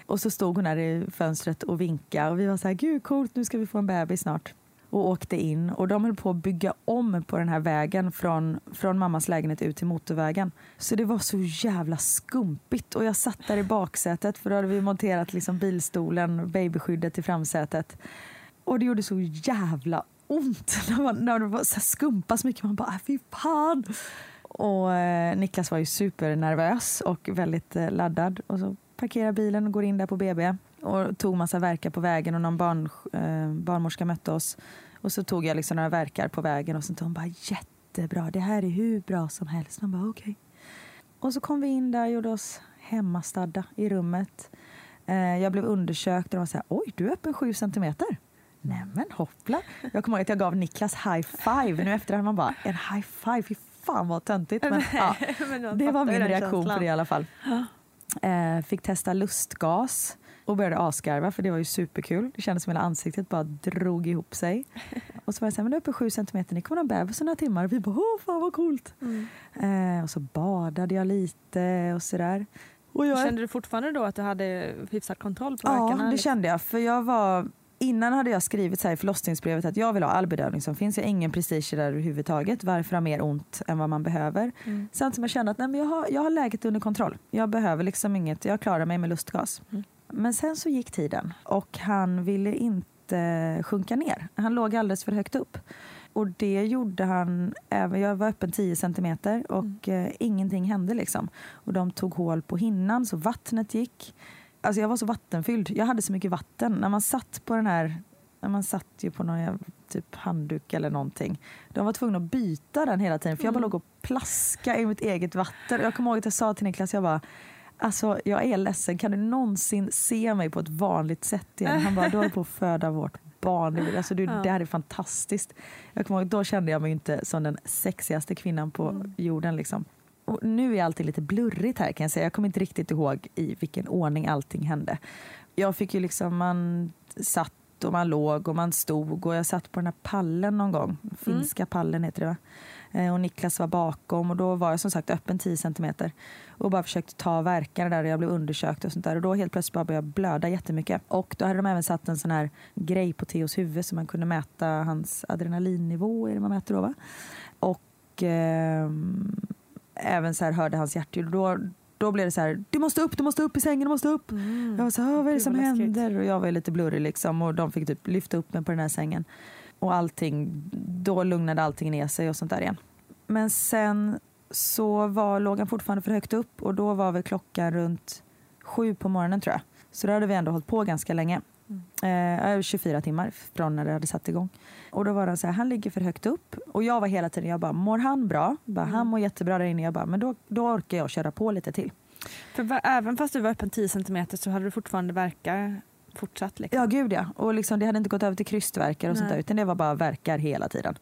Och så stod hon där i fönstret och vinkade och vi var så här, gud coolt, nu ska vi få en bebis snart. Och åkte in och de höll på att bygga om på den här vägen från, från mammas lägenhet ut till motorvägen. Så det var så jävla skumpigt och jag satt där i baksätet för då hade vi monterat liksom bilstolen, babyskyddet i framsätet. Och det gjorde så jävla ont <laughs> när, man, när det var så skumpa så mycket. Man bara, äh, fy fan! Och eh, Niklas var ju supernervös och väldigt eh, laddad. Och så parkerar bilen och går in där på BB och tog massa verkar på vägen och någon barn, eh, barnmorska mötte oss. Och så tog jag liksom några verkar på vägen och så hon bara jättebra, det här är hur bra som helst. Man bara okej. Och så kom vi in där och gjorde oss hemmastadda i rummet. Eh, jag blev undersökt och de var så här, oj du är öppen sju centimeter. Nämen hoppla. Jag kommer ihåg att jag gav Niklas high five. Nu efterhand man bara, en high five, fy fan vad töntigt. Men, <laughs> ja, det var min reaktion på det i alla fall. Eh, fick testa lustgas och började asgarva för det var ju superkul. Det kändes som hela ansiktet bara drog ihop sig. <laughs> Och så var jag så här, men du är uppe sju centimeter, ni kommer ha bebis några timmar. Och vi bara, åh fan vad coolt. Eh, och så badade jag lite och sådär. Och jag, Kände du fortfarande då att du hade hyfsad kontroll på Ja, verkarna? det kände jag. För jag var, innan hade jag skrivit så här i förlossningsbrevet att jag vill ha all bedövning som finns. Jag har ingen prestige där överhuvudtaget. Varför ha mer ont än vad man behöver? Mm. Sen som jag kände att nej, men jag, har, jag har läget under kontroll. Jag behöver liksom inget. Jag klarar mig med lustgas. Mm. Men sen så gick tiden och han ville inte sjunka ner. Han låg alldeles för högt upp. Och det gjorde han, även, jag var öppen 10 centimeter och eh, ingenting hände liksom. Och de tog hål på hinnan så vattnet gick. Alltså jag var så vattenfylld. Jag hade så mycket vatten. När man satt på den här, när man satt ju på någon typ handduk eller någonting. De var tvungna att byta den hela tiden för jag bara låg och plaska i mitt eget vatten. Jag kommer ihåg att jag sa till Niklas, jag bara Alltså jag är ledsen, kan du någonsin se mig på ett vanligt sätt igen? Han bara, du håller på att föda vårt barn. Alltså, du, Det här är fantastiskt. Jag kommer ihåg, då kände jag mig inte som den sexigaste kvinnan på jorden. Liksom. Och nu är allting lite blurrigt här kan jag säga. Jag kommer inte riktigt ihåg i vilken ordning allting hände. Jag fick ju liksom, man satt och man låg och man stod och jag satt på den här pallen någon gång. Finska pallen heter det va? Eh, Och Niklas var bakom och då var jag som sagt öppen 10 centimeter och bara försökte ta verkarna där och jag blev undersökt och sånt där och då helt plötsligt bara började jag blöda jättemycket. Och då hade de även satt en sån här grej på Theos huvud så man kunde mäta hans adrenalinnivå, är det man mäter då va? Och ehm, även så här hörde hans hjärtljud. Då, då blev det så här, du måste upp, du måste upp i sängen, du måste upp. Jag var så här, "Ah, vad är det som händer? Och jag var lite blurrig liksom och de fick typ lyfta upp mig på den här sängen. Och allting, då lugnade allting ner sig och sånt där igen. Men sen så var, låg han fortfarande för högt upp och då var väl klockan runt sju på morgonen tror jag. Så då hade vi ändå hållit på ganska länge. Eh, 24 timmar från när det hade satt igång. Och då var han så här, han ligger för högt upp. Och jag var hela tiden, jag bara, mår han bra? Bara, Han mår jättebra där inne. Jag bara, men då, då orkar jag köra på lite till. För även fast du var öppen 10 cm så hade du fortfarande verkar fortsatt? Liksom. Ja, gud ja. Och liksom, det hade inte gått över till krystverkar och sånt Nej. där, utan det var bara verkar hela tiden.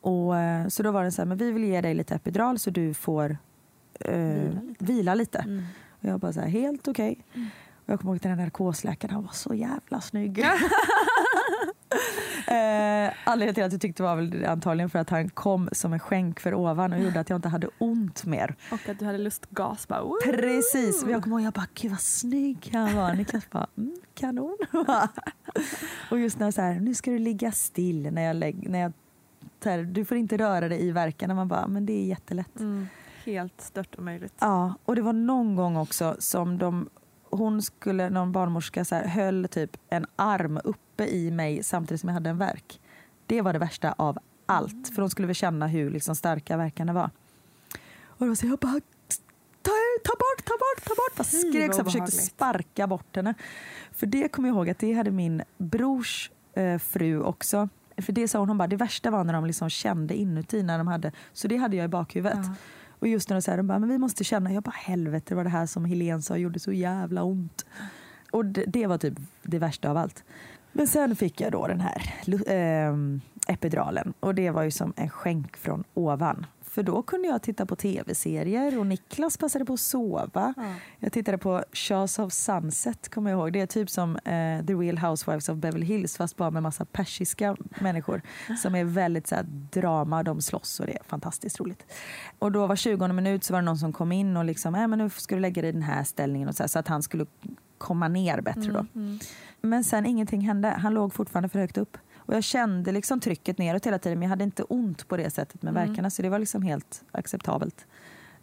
Och, eh, så då var det så här, men vi vill ge dig lite epidural så du får eh, Vila vila lite. lite. Mm. Och jag bara så här, helt okej. Och jag kommer ihåg att den här narkosläkaren, han var så jävla snygg. <laughs> eh, anledningen till att jag tyckte var väl antagligen för att han kom som en skänk för ovan och gjorde att jag inte hade ont mer. Och att du hade lustgas. Bara, "Woo!" Precis. Och jag kommer ihåg jag bara, gud vad snygg han var. Niklas bara, mm, kanon. <laughs> och just när så här, nu ska du ligga still när jag lägger, när jag här, du får inte röra dig i verkarna. Man bara, men det är jättelätt. Mm. Helt stört omöjligt. Ja, och det var någon gång också som de, hon skulle, någon barnmorska så här, höll typ en arm uppe i mig samtidigt som jag hade en verk. Det var det värsta av allt, för hon skulle väl känna hur liksom starka verkarna var. Och då så jag bara, ta, ta bort, ta bort, ta bort. Bara skrek så jag försökte sparka bort henne. För det kommer jag ihåg att det hade min brors eh, fru också. För det sa hon, hon bara, det värsta var när de liksom kände inuti när de hade, så det hade jag i bakhuvudet. Ja. Och just när de säger, de bara, men vi måste känna, jag bara helvete var det här som Helen sa gjorde så jävla ont. Och det, det var typ det värsta av allt. Men sen fick jag då den här lu- epiduralen och det var ju som en skänk från ovan. För då kunde jag titta på tv-serier och Niklas passade på att sova. Ja. Jag tittade på Shahs of Sunset, kommer jag ihåg. Det är typ som eh, The Real Housewives of Beverly Hills fast bara med massa persiska människor som är väldigt så här, drama, de slåss och det är fantastiskt roligt. Och då var 20 minut så var det någon som kom in och liksom, äh, men nu ska du lägga dig i den här ställningen och så, här, så att han skulle komma ner bättre då. Men sen ingenting hände. Han låg fortfarande för högt upp. Och jag kände liksom trycket neråt hela tiden men jag hade inte ont på det sättet med verkarna så det var liksom helt acceptabelt.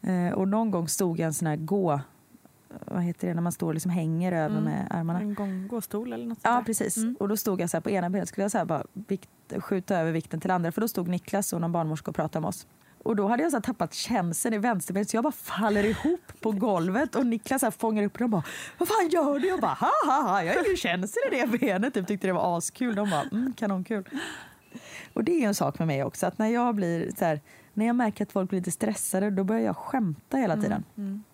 Eh, och någon gång stod jag en sån här gå... Vad heter det när man står och liksom hänger över med armarna? En gång, gåstol eller något Ja, sånt där. precis. Mm. Och då stod jag så på ena benet, skulle jag så bara vikt, skjuta över vikten till andra för då stod Niklas och någon barnmorska och pratade med oss. Och då hade jag så tappat känseln i vänsterbenet så jag bara faller ihop på golvet och Niklas så fångar upp och de bara Vad fan gör du? Jag bara ha ha ha, jag har ingen känsel i det benet. Typ tyckte det var askul. De bara mm, kanonkul. Och det är en sak med mig också att när jag blir så här, när jag märker att folk blir lite stressade då börjar jag skämta hela tiden.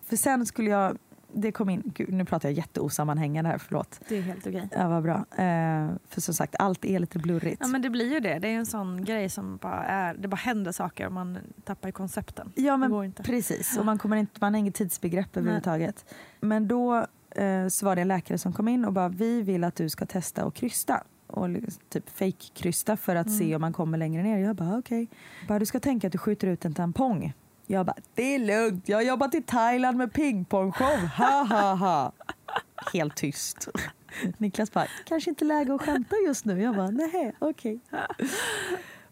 För sen skulle jag, det kom in, gud, nu pratar jag jätteosammanhängande här, förlåt. Det är helt okej. Ja, vad bra. Eh, för som sagt, allt är lite blurrigt. Ja men det blir ju det. Det är en sån grej som bara är, det bara händer saker och man tappar i koncepten. Ja, men inte. precis. Och man, kommer inte, man har inget tidsbegrepp överhuvudtaget. Men då eh, så var det en läkare som kom in och bara, vi vill att du ska testa och krysta. Och typ fake-krysta för att se om man kommer längre ner. Jag bara, okej. Bara, du ska tänka att du skjuter ut en tampong. Jag bara, det är lugnt. Jag har jobbat i Thailand med pingpongshow. Ha, ha, ha. Helt tyst. Niklas bara, kanske inte läge att skämta just nu. Jag bara, nej, okej.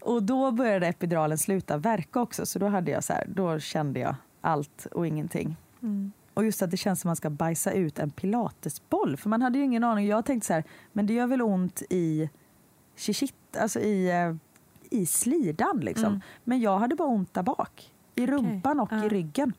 Och då började epiduralen sluta verka också. Så då, hade jag så här, då kände jag allt och ingenting. Mm. Och just att det känns som att man ska bajsa ut en pilatesboll. För man hade ju ingen aning. Jag tänkte så här, men det gör väl ont i shishit, alltså i, eh, i slidan liksom. Mm. Men jag hade bara ont där bak. I rumpan och i ryggen.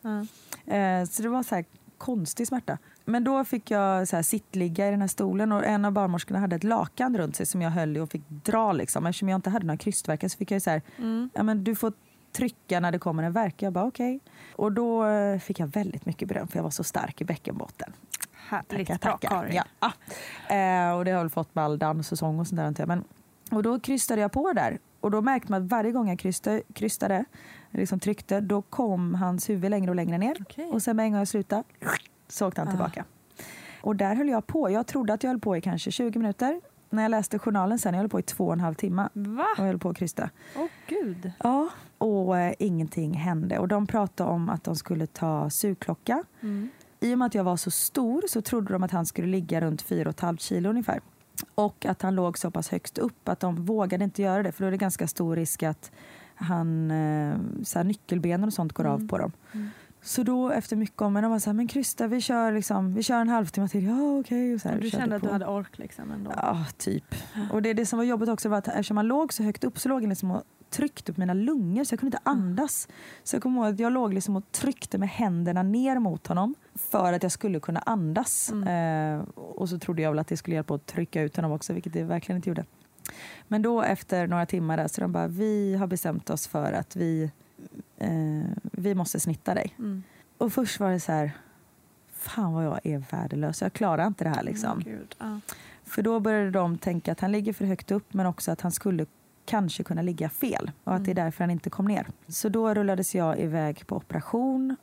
Eh, så det var så här konstig smärta. Men då fick jag så här sittligga i den här stolen och en av barnmorskorna hade ett lakan runt sig som jag höll i och fick dra. Liksom. Eftersom jag inte hade några krystvärkar så fick jag så här, Mm. ja, men du får trycka när det kommer en värk. Jag bara okej. Och då eh, fick jag väldigt mycket beröm för jag var så stark i bäckenbotten. Härligt. Tackar, Bra tackar. Karin. Ja. Ah. Eh, och det har väl fått med all danssäsong och sånt där. antar jag. Men, och då krystade jag på där. Och då märkte man att varje gång jag krystade, krystade liksom tryckte, då kom hans huvud längre och längre ner. Okej. Och sen med en gång jag slutade så åkte han Ah. tillbaka. Och där höll jag på. Jag trodde att jag höll på i kanske 20 minuter. När jag läste journalen sen, jag höll på i två och en halv timme. Va? Och jag höll på att krysta. Åh gud. Ja, och eh, ingenting hände. Och de pratade om att de skulle ta sugklocka. Mm. I och med att jag var så stor så trodde de att han skulle ligga runt 4,5 kilo ungefär. Och att han låg så pass högst upp att de vågade inte göra det för då är det ganska stor risk att han, eh, så här, nyckelbenen och sånt går av på dem. Så då efter mycket om, var så här, men Krysta vi kör, liksom, vi kör en halvtimme till. Ja okej. Så här, Du kände att på. du hade ork liksom ändå? Ja, typ. Och det, det som var jobbigt också var att eftersom man låg så högt upp så låg jag liksom och tryckte på mina lungor så jag kunde inte andas. Så jag kommer ihåg att jag låg liksom och tryckte med händerna ner mot honom för att jag skulle kunna andas. Eh, och så trodde jag väl att det skulle hjälpa att trycka ut honom också, vilket det verkligen inte gjorde. Men då efter några timmar där, så de bara, vi har bestämt oss för att vi, eh, vi måste snitta dig. Mm. Och först var det så här, fan vad jag är värdelös, jag klarar inte det här liksom. Åh, gud. Ja. För då började de tänka att han ligger för högt upp men också att han skulle kanske kunna ligga fel och att det är därför han inte kom ner. Så då rullades jag iväg på operation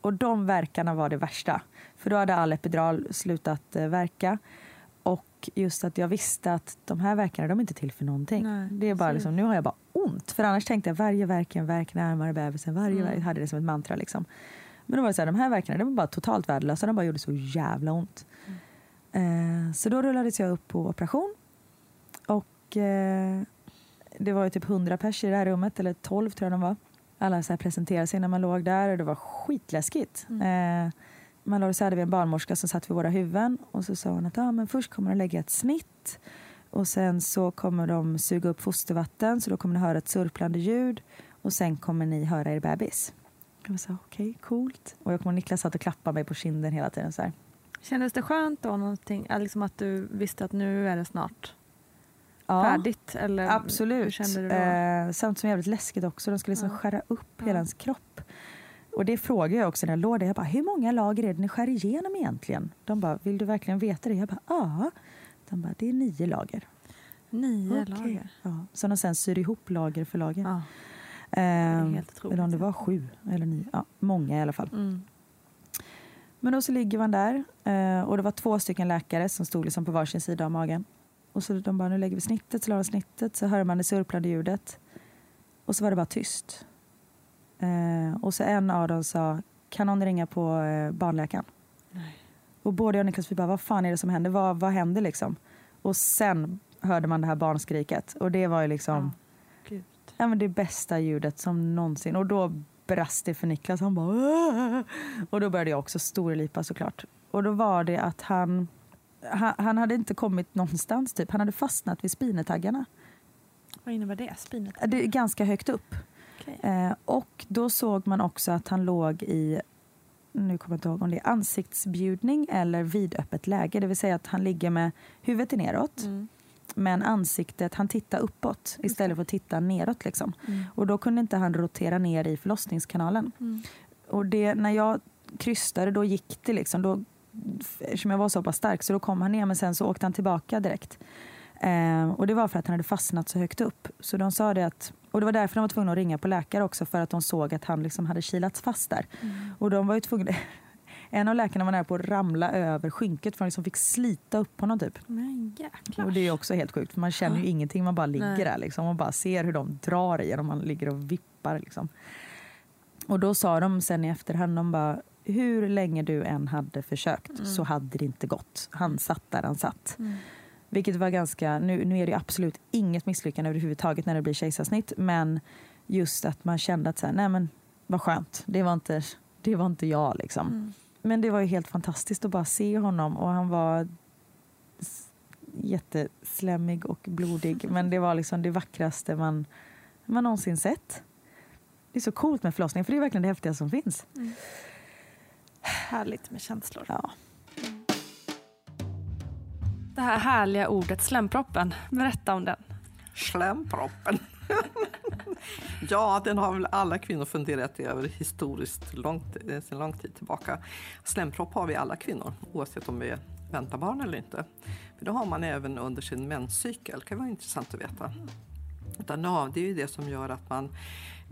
och de verkarna var det värsta. För då hade all epidural slutat eh, verka och just att jag visste att de här verkarna de är inte till för någonting. Nej, det är bara precis. liksom, nu har jag bara ont. För annars tänkte jag varje verk är en verk närmare bebisen. Varje Mm. verk hade det som ett mantra liksom. Men då var det så här, de här verkarna de var bara totalt värdelösa. De bara gjorde så jävla ont. Eh, så då rullades jag upp på operation. Och eh, det var ju typ 100 pers i det här rummet, eller 12 tror jag de var. Alla så här presenterade sig när man låg där och det var skitläskigt. Eh, låg så hade vi en barnmorska som satt vid våra huvuden och så sa hon att ah, men först kommer de lägga ett snitt och sen så kommer de suga upp fostervatten så då kommer ni höra ett surplande ljud och sen kommer ni höra er bebis. Jag här, okej, coolt. Och jag kommer Niklas satt och klappade mig på kinden hela tiden så här. Kändes det skönt då någonting, liksom att du visste att nu är det snart Ja. färdigt? Eller Hur Absolut. kände du då? Eh, samt som jävligt läskigt också. De skulle liksom Ja. skära upp Ja. hela ens kropp. Och det frågade jag också när jag låg där. Jag bara, hur många lager är det ni skär igenom egentligen? De bara, vill du verkligen veta det? Jag bara, ja. De bara, det är nio lager. Nio Okej. lager? Ja. Som de sen syr ihop lager för lager. Ja. Eh, otroligt. eller om det var sju eller nio. Ja, många i alla fall. Mm. Men då så ligger man där eh, och det var två stycken läkare som stod liksom på varsin sida av magen. Och så de bara, nu lägger vi snittet, så la de snittet, så hör man det surplande ljudet. Och så var det bara tyst. Eh, och så en av dem sa, kan någon ringa på eh, barnläkaren? Nej. Och både jag och Niklas vi bara, vad fan är det som händer? Vad, vad händer liksom? Och sen hörde man det här barnskriket och det var ju liksom Gud. ja, men det bästa ljudet som någonsin. Och då brast det för Niklas. Han bara Åh! Och då började jag också storlipa såklart. Och då var det att han, han, han hade inte kommit någonstans typ. Han hade fastnat vid spinetaggarna. Vad innebär det? Spinet? Det är ganska högt upp. Okej. Eh, och då såg man också att han låg i nu kommer jag inte ihåg om det är ansiktsbjudning eller vidöppet läge. Det vill säga att han ligger med huvudet neråt Mm. men ansiktet, han tittar uppåt istället för att titta neråt. Liksom. Mm. Och då kunde inte han rotera ner i förlossningskanalen. Mm. Och det, när jag krystade då gick det liksom. Då, eftersom jag var så pass stark så då kom han ner men sen så åkte han tillbaka direkt. Eh, och det var för att han hade fastnat så högt upp. Så de sa det att, och det var därför de var tvungna att ringa på läkare också för att de såg att han liksom hade kilats fast där. Och de var ju tvungna, <laughs> en av läkarna var nära på att ramla över skynket för han liksom fick slita upp honom typ. Men jäklar. Och det är också helt sjukt för man känner ju ingenting, man bara ligger Nej. där liksom och bara ser hur de drar i en och man ligger och vippar liksom. Och då sa de sen i efterhand, de bara hur länge du än hade försökt så hade det inte gått. Han satt där han satt. Mm. Vilket var ganska, nu, nu är det ju absolut inget misslyckande överhuvudtaget när det blir kejsarsnitt men just att man kände att så här, nej men vad skönt, det var inte, det var inte jag liksom. Mm. Men det var ju helt fantastiskt att bara se honom och han var jätteslemmig och blodig <laughs> men det var liksom det vackraste man, man någonsin sett. Det är så coolt med förlossning för det är verkligen det häftigaste som finns. Härligt med känslor. Ja. Det här härliga ordet slemproppen, berätta om den. Slemproppen. <laughs> ja, den har väl alla kvinnor funderat över historiskt långt, eh, sedan lång tid tillbaka. Slempropp har vi alla kvinnor, oavsett om vi väntar barn eller inte. För det har man även under sin menscykel, det kan vara intressant att veta. Utan, ja, det är ju det som gör att man,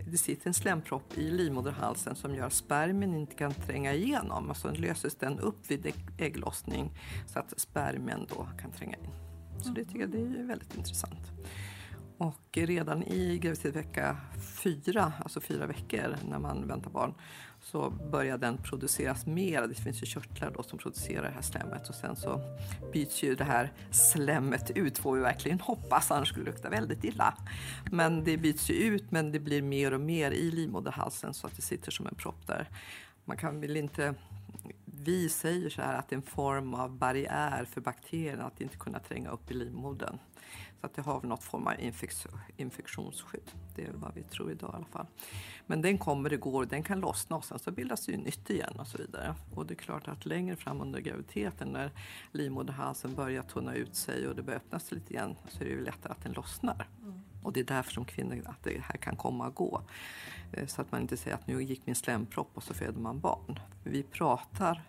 det sitter en slempropp i livmoderhalsen som gör att spermien inte kan tränga igenom. Alltså, Och så löses den upp vid ägglossning så att spermien då kan tränga in. Så det tycker jag det är väldigt intressant. Och redan i graviditetsvecka fyra, alltså fyra veckor när man väntar barn, så börjar den produceras mer. Det finns ju körtlar då som producerar det här slemmet och sen så byts ju det här slemmet ut, får vi verkligen hoppas, annars skulle det lukta väldigt illa. Men det byts ju ut, men det blir mer och mer i livmoderhalsen så att det sitter som en propp där. Man kan väl inte vi säger så här att det är en form av barriär för bakterierna att inte kunna tränga upp i livmodern. Så att det har något form av infek- infektionsskydd. Det är vad vi tror idag i alla fall. Men den kommer, det går, den kan lossna och sen så bildas det ju nytt igen och så vidare. Och det är klart att längre fram under graviditeten när livmoderhalsen börjar tunna ut sig och det börjar öppnas lite igen så är det ju lättare att den lossnar. Och det är därför som kvinnor, att det här kan komma och gå. Eh, Så att man inte säger att nu gick min slempropp och så föder man barn. Vi pratar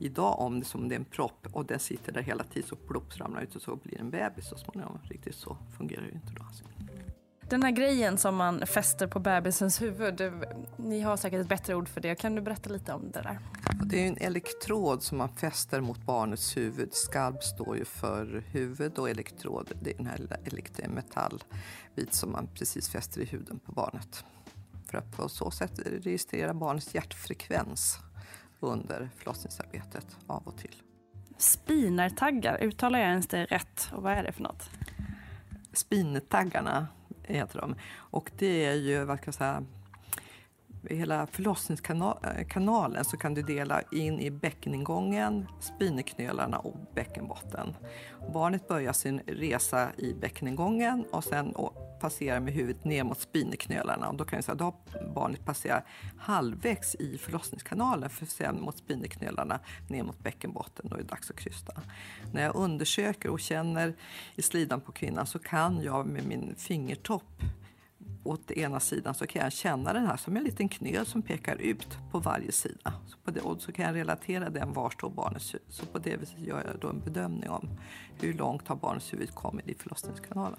idag om det som det är en propp och den sitter där hela tiden så plopp ramlar ut och så blir det en bebis så småningom. Riktigt så fungerar det ju inte då. Alltså. Den här grejen som man fäster på bebisens huvud, ni har säkert ett bättre ord för det. Kan du berätta lite om det där? Det är en elektrod som man fäster mot barnets huvud. Skalp står ju för huvud och elektrod det är den här lilla metallbit som man precis fäster i huden på barnet. För att på så sätt registrera barnets hjärtfrekvens under förlossningsarbetet av och till. Spinartaggar, uttalar jag ens det rätt? Och vad är det för något? Spinetaggarna heter de. Och det är ju, vad ska jag säga, hela förlossningskanalen så kan du dela in i bäckeningången, spineknölarna och bäckenbotten. Barnet börjar sin resa i bäckeningången och sen passerar med huvudet ner mot spineknölarna. Och då kan jag säga, att har barnet passerat halvvägs i förlossningskanalen för sen mot spineknölarna ner mot bäckenbotten. Då är det dags att krysta. När jag undersöker och känner i slidan på kvinnan så kan jag med min fingertopp åt ena sidan så kan jag känna den här som en liten knöl som pekar ut på varje sida. Så på det, och så kan jag relatera den var står barnets huvud. Så på det viset gör jag då en bedömning om hur långt har barnets huvud kommit i förlossningskanalen.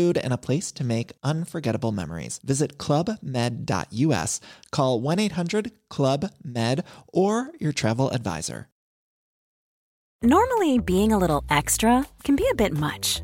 and a place to make unforgettable memories. Visit clubmed.us, call 1 800 Club Med, or your travel advisor. Normally, being a little extra can be a bit much,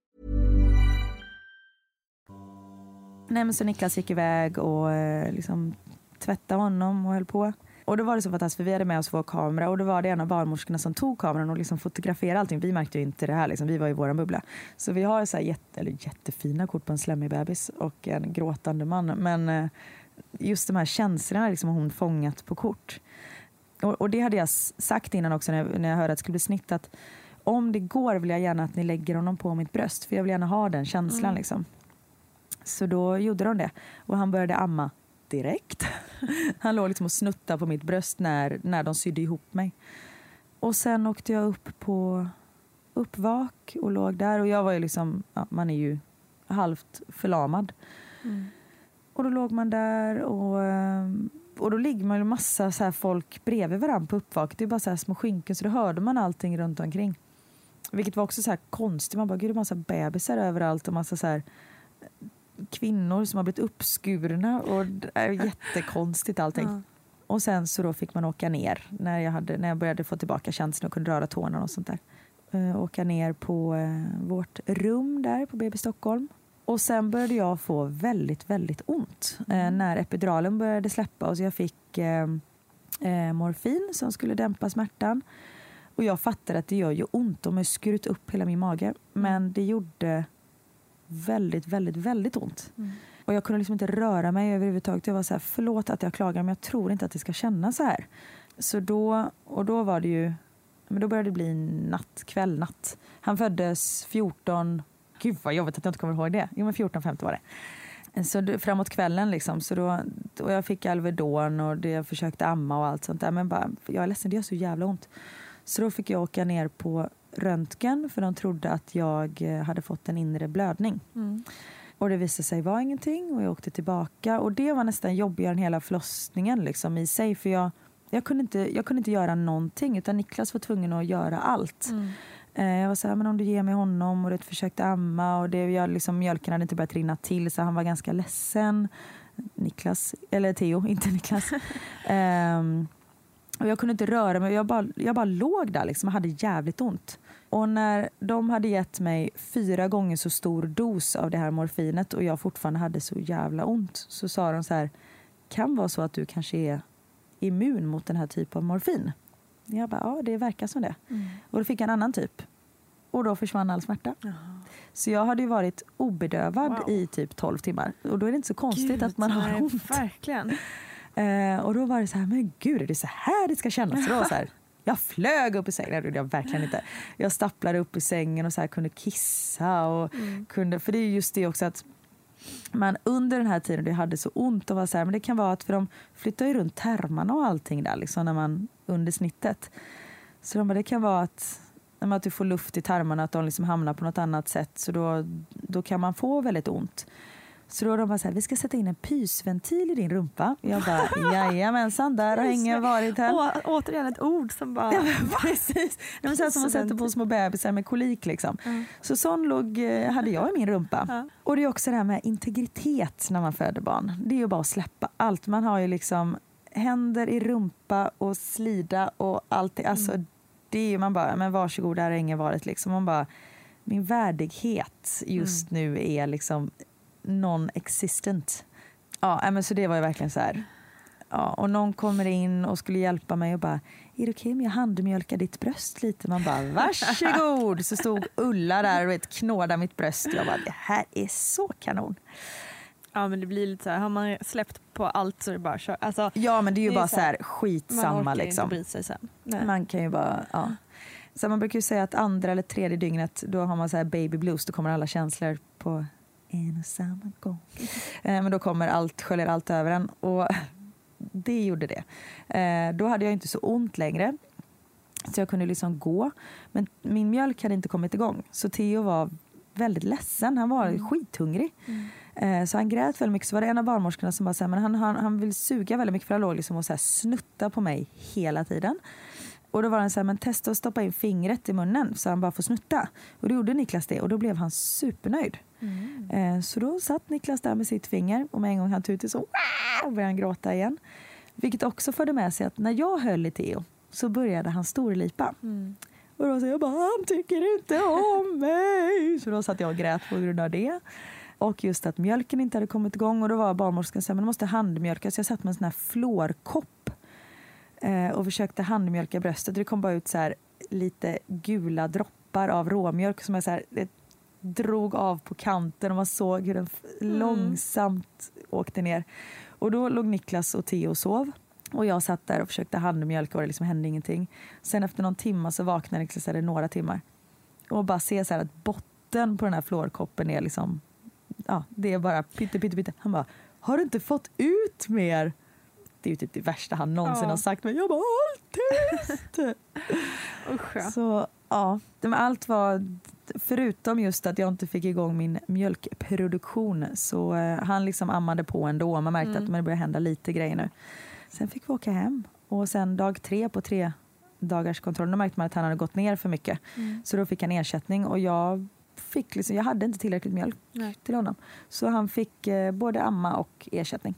Nej, men så Niklas gick iväg och eh, liksom tvättade honom och höll på. Och då var det så fantastiskt för vi hade med oss vår kamera och då var det en av barnmorskorna som tog kameran och liksom fotograferade allting. Vi märkte ju inte det här, liksom. vi var i vår bubbla. Så vi har så här jätte, eller jättefina kort på en slemmig bebis och en gråtande man. Men eh, just de här känslorna liksom, har hon fångat på kort. Och, och det hade jag sagt innan också när jag, när jag hörde att det skulle bli snitt att om det går vill jag gärna att ni lägger honom på mitt bröst för jag vill gärna ha den känslan Mm. liksom. Så då gjorde de det och han började amma direkt. <laughs> Han låg liksom och snuttade på mitt bröst när, när de sydde ihop mig. Och sen åkte jag upp på uppvak och låg där och jag var ju liksom, ja, man är ju halvt förlamad. Och då låg man där och, ehm, och då ligger man ju massa så här folk bredvid varandra på uppvak. Det är bara så här små skynken så då hörde man allting runt omkring. Vilket var också så här konstigt. Man bara, gud det är massa bebisar överallt och massa så här kvinnor som har blivit uppskurna och det är jättekonstigt allting. Ja. Och sen så då fick man åka ner när jag, hade, när jag började få tillbaka känslan och kunde röra tårna och sånt där. Eh, åka ner på eh, vårt rum där på BB Stockholm. Och sen började jag få väldigt, väldigt ont eh, när epiduralen började släppa och så jag fick morfin som skulle dämpa smärtan. Och jag fattade att det gör ju ont. De har skurit upp hela min mage. Men det gjorde väldigt, väldigt, väldigt ont. Och jag kunde liksom inte röra mig överhuvudtaget. Jag var så här, förlåt att jag klagar men jag tror inte att det ska kännas så här. Så då, och då var det ju, men då började det bli natt, kväll, natt. Han föddes 14, gud vad jobbigt att jag inte kommer ihåg det. Jo men 14, 15 var det. Så framåt kvällen liksom, så då, och jag fick Alvedon och det, jag försökte amma och allt sånt där. Men bara, jag är ledsen, det gör så jävla ont. Så då fick jag åka ner på röntgen för de trodde att jag eh, hade fått en inre blödning. Och det visade sig vara ingenting och jag åkte tillbaka. Och det var nästan jobbigare än hela förlossningen liksom, i sig. För jag, jag, kunde inte, jag kunde inte göra någonting utan Niklas var tvungen att göra allt. Eh, Jag var så här, men om du ger mig honom och du försökte amma och det, jag, liksom, mjölken hade inte börjat rinna till så han var ganska ledsen. Niklas, eller Theo, <laughs> inte Niklas. <laughs> Ehm, och jag kunde inte röra mig, jag bara, jag bara låg där liksom och hade jävligt ont. Och när de hade gett mig fyra gånger så stor dos av det här morfinet och jag fortfarande hade så jävla ont så sa de så här, kan vara så att du kanske är immun mot den här typen av morfin. Jag bara, ja det verkar som det. Och då fick jag en annan typ. och då försvann all smärta. Så jag hade ju varit obedövad Wow. i typ 12 timmar. Och då är det inte så konstigt Gud, att man har nej, ont. Verkligen. Eh, och då var det så här, men gud är det så här det ska kännas? Då så här, <laughs> jag flög upp i sängen, det gjorde jag verkligen inte. Jag stapplade upp i sängen och så här kunde kissa. Och kunde, för det är just det också att man under den här tiden det hade så ont och var så här, men det kan vara att för de flyttar ju runt tarmarna och allting där liksom när man under snittet. Så de bara, det kan vara att, att du får luft i tarmarna, att de liksom hamnar på något annat sätt. Så då, då kan man få väldigt ont. Så då de bara så här, vi ska sätta in en pysventil i din rumpa. Jag bara, jajamensan, där har ingen varit här. Å, återigen ett ord som bara... Ja, men precis. Det var så här som man sätter på små bebisar med kolik. Liksom. Så sån låg, eh, hade jag i min rumpa. Och det är också det här med integritet när man föder barn. Det är ju bara att släppa allt. Man har ju liksom händer i rumpa och slida och allt. det- Alltså, det är ju man bara, men varsågod, där har ingen varit. Liksom. Man bara, min värdighet just nu är liksom non-existent. Ja, nej, men så det var ju verkligen så här. Ja, och någon kommer in och skulle hjälpa mig och bara är det okej om jag handmjölkar ditt bröst lite? Man bara varsågod! Så stod Ulla där och vet, knådade mitt bröst. Jag bara det här är så kanon. Ja men det blir lite så här, har man släppt på allt så är det bara kör. Alltså, Ja men det är ju Det är bara så så här, här man skitsamma orkar liksom. inte bry sig sen. Nej. Man kan ju bara, ja. Så man brukar ju säga att andra eller tredje dygnet då har man så här baby blues, då kommer alla känslor på en och samma gång. Eh, Men då kommer allt, sköljer allt över en och <laughs> det gjorde det. Eh, Då hade jag inte så ont längre. Så jag kunde liksom gå. Men min mjölk hade inte kommit igång. Så Theo var väldigt ledsen. Han var skithungrig. Eh, Så han grät väldigt mycket. Så var det en av barnmorskorna som bara sa men han, han, han vill suga väldigt mycket för han låg liksom och så snutta på mig hela tiden. Och då var han så här, men testa att stoppa in fingret i munnen så han bara får snutta. Och då gjorde Niklas det och då blev han supernöjd. Eh, Så då satt Niklas där med sitt finger och med en gång han tog ut det så började han gråta igen. Vilket också förde med sig att när jag höll i Theo så började han storlipa. Och då sa jag bara, han tycker inte om mig. Så då satt jag och grät på grund av det. Och just att mjölken inte hade kommit igång och då var barnmorskan så här, men måste handmjölka. Så jag satt med en sån här fluorkopp eh, och försökte handmjölka bröstet. Det kom bara ut så här lite gula droppar av råmjölk som jag så här, det drog av på kanten och man såg hur den f- långsamt åkte ner. Och då låg Niklas och Theo och sov. Och jag satt där och försökte handmjölka och det liksom hände ingenting. Sen efter någon timme så vaknade Niklas, eller några timmar. Och bara se så här att botten på den här fluorkoppen är liksom, ja det är bara pytte pytte pytte. Han bara, har du inte fått ut mer? Det är ju typ det värsta han någonsin Ja. har sagt. Men jag bara, håll tyst! <laughs> Så ja, men allt var, förutom just att jag inte fick igång min mjölkproduktion så eh, han liksom ammade på ändå. Man märkte att det började hända lite grejer nu. Sen fick vi åka hem och sen dag tre på tre dagars kontroll, då märkte man att han hade gått ner för mycket. Så då fick han ersättning och jag fick liksom, jag hade inte tillräckligt mjölk Nej. till honom. Så han fick eh, både amma och ersättning.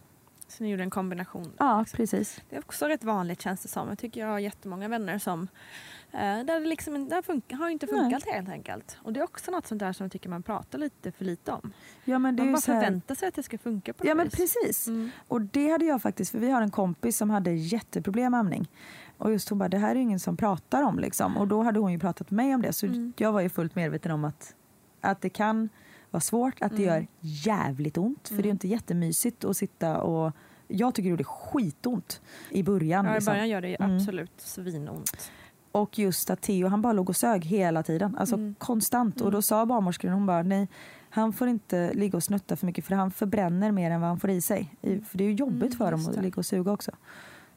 Så ni gjorde en kombination. Ja, liksom. precis. Det är också rätt vanligt känns det som. Jag tycker jag har jättemånga vänner som eh, där det liksom där har inte funkat helt enkelt. Och det är också något sånt där som jag tycker man pratar lite för lite om. Ja, men det Man bara här- förväntar sig att det ska funka på Ja något men vis. precis. Mm. Och det hade jag faktiskt, för vi har en kompis som hade jätteproblem med amning. Och just hon bara, det här är ingen som pratar om liksom. Och då hade hon ju pratat med mig om det. Så Mm. jag var ju fullt medveten om att, att det kan vara svårt, att det Mm. gör jävligt ont. För det är ju inte jättemysigt att sitta och jag tycker det gjorde skitont i början. Ja, I liksom. början gör det Mm. absolut svinont. Och just att Theo han bara låg och sög hela tiden. Alltså Mm. konstant. Och då sa barnmorskan, hon bara nej, han får inte ligga och snutta för mycket för han förbränner mer än vad han får i sig. För det är ju jobbigt Mm, för dem att ligga och suga också.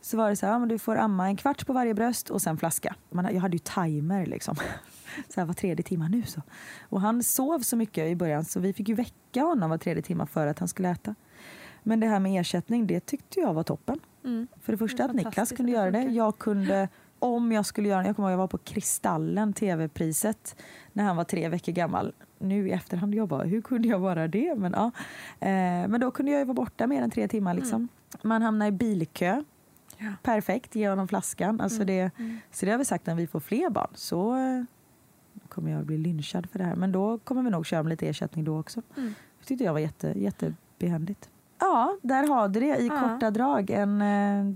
Så var det så här, ja, men du får amma en kvart på varje bröst och sen flaska. Man, jag hade ju timer liksom. Så här var tredje timme nu så. Och han sov så mycket i början så vi fick ju väcka honom var tredje timme för att han skulle äta. Men det här med ersättning, det tyckte jag var toppen. Mm. För det första Det att Niklas kunde göra det. Jag kunde, om jag skulle göra det, jag kommer ihåg jag var på Kristallen, tv-priset, när han var tre veckor gammal. Nu i efterhand, jag bara, hur kunde jag vara det? Men, ja. eh, men då kunde jag ju vara borta mer än tre timmar. Liksom. Man hamnar i bilkö. Ja. Perfekt, ge honom flaskan. Alltså det, Så det har vi sagt, när vi får fler barn så eh, kommer jag bli lynchad för det här. Men då kommer vi nog köra med lite ersättning då också. Mm. Det tyckte jag var jätte, jättebehändigt. Ja, där har du det i Ja. korta drag. En, eh,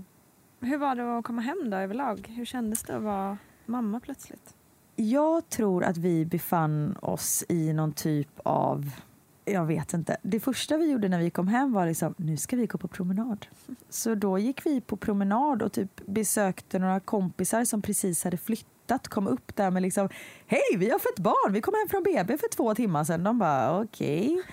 Hur var det att komma hem då överlag? Hur kändes det att vara mamma plötsligt? Jag tror att vi befann oss i någon typ av jag vet inte. Det första vi gjorde när vi kom hem var liksom, nu ska vi gå på promenad. <laughs> Så då gick vi på promenad och typ besökte några kompisar som precis hade flyttat, kom upp där med liksom, hej vi har fått barn, vi kom hem från BB för två timmar sedan. De bara okej. Okay.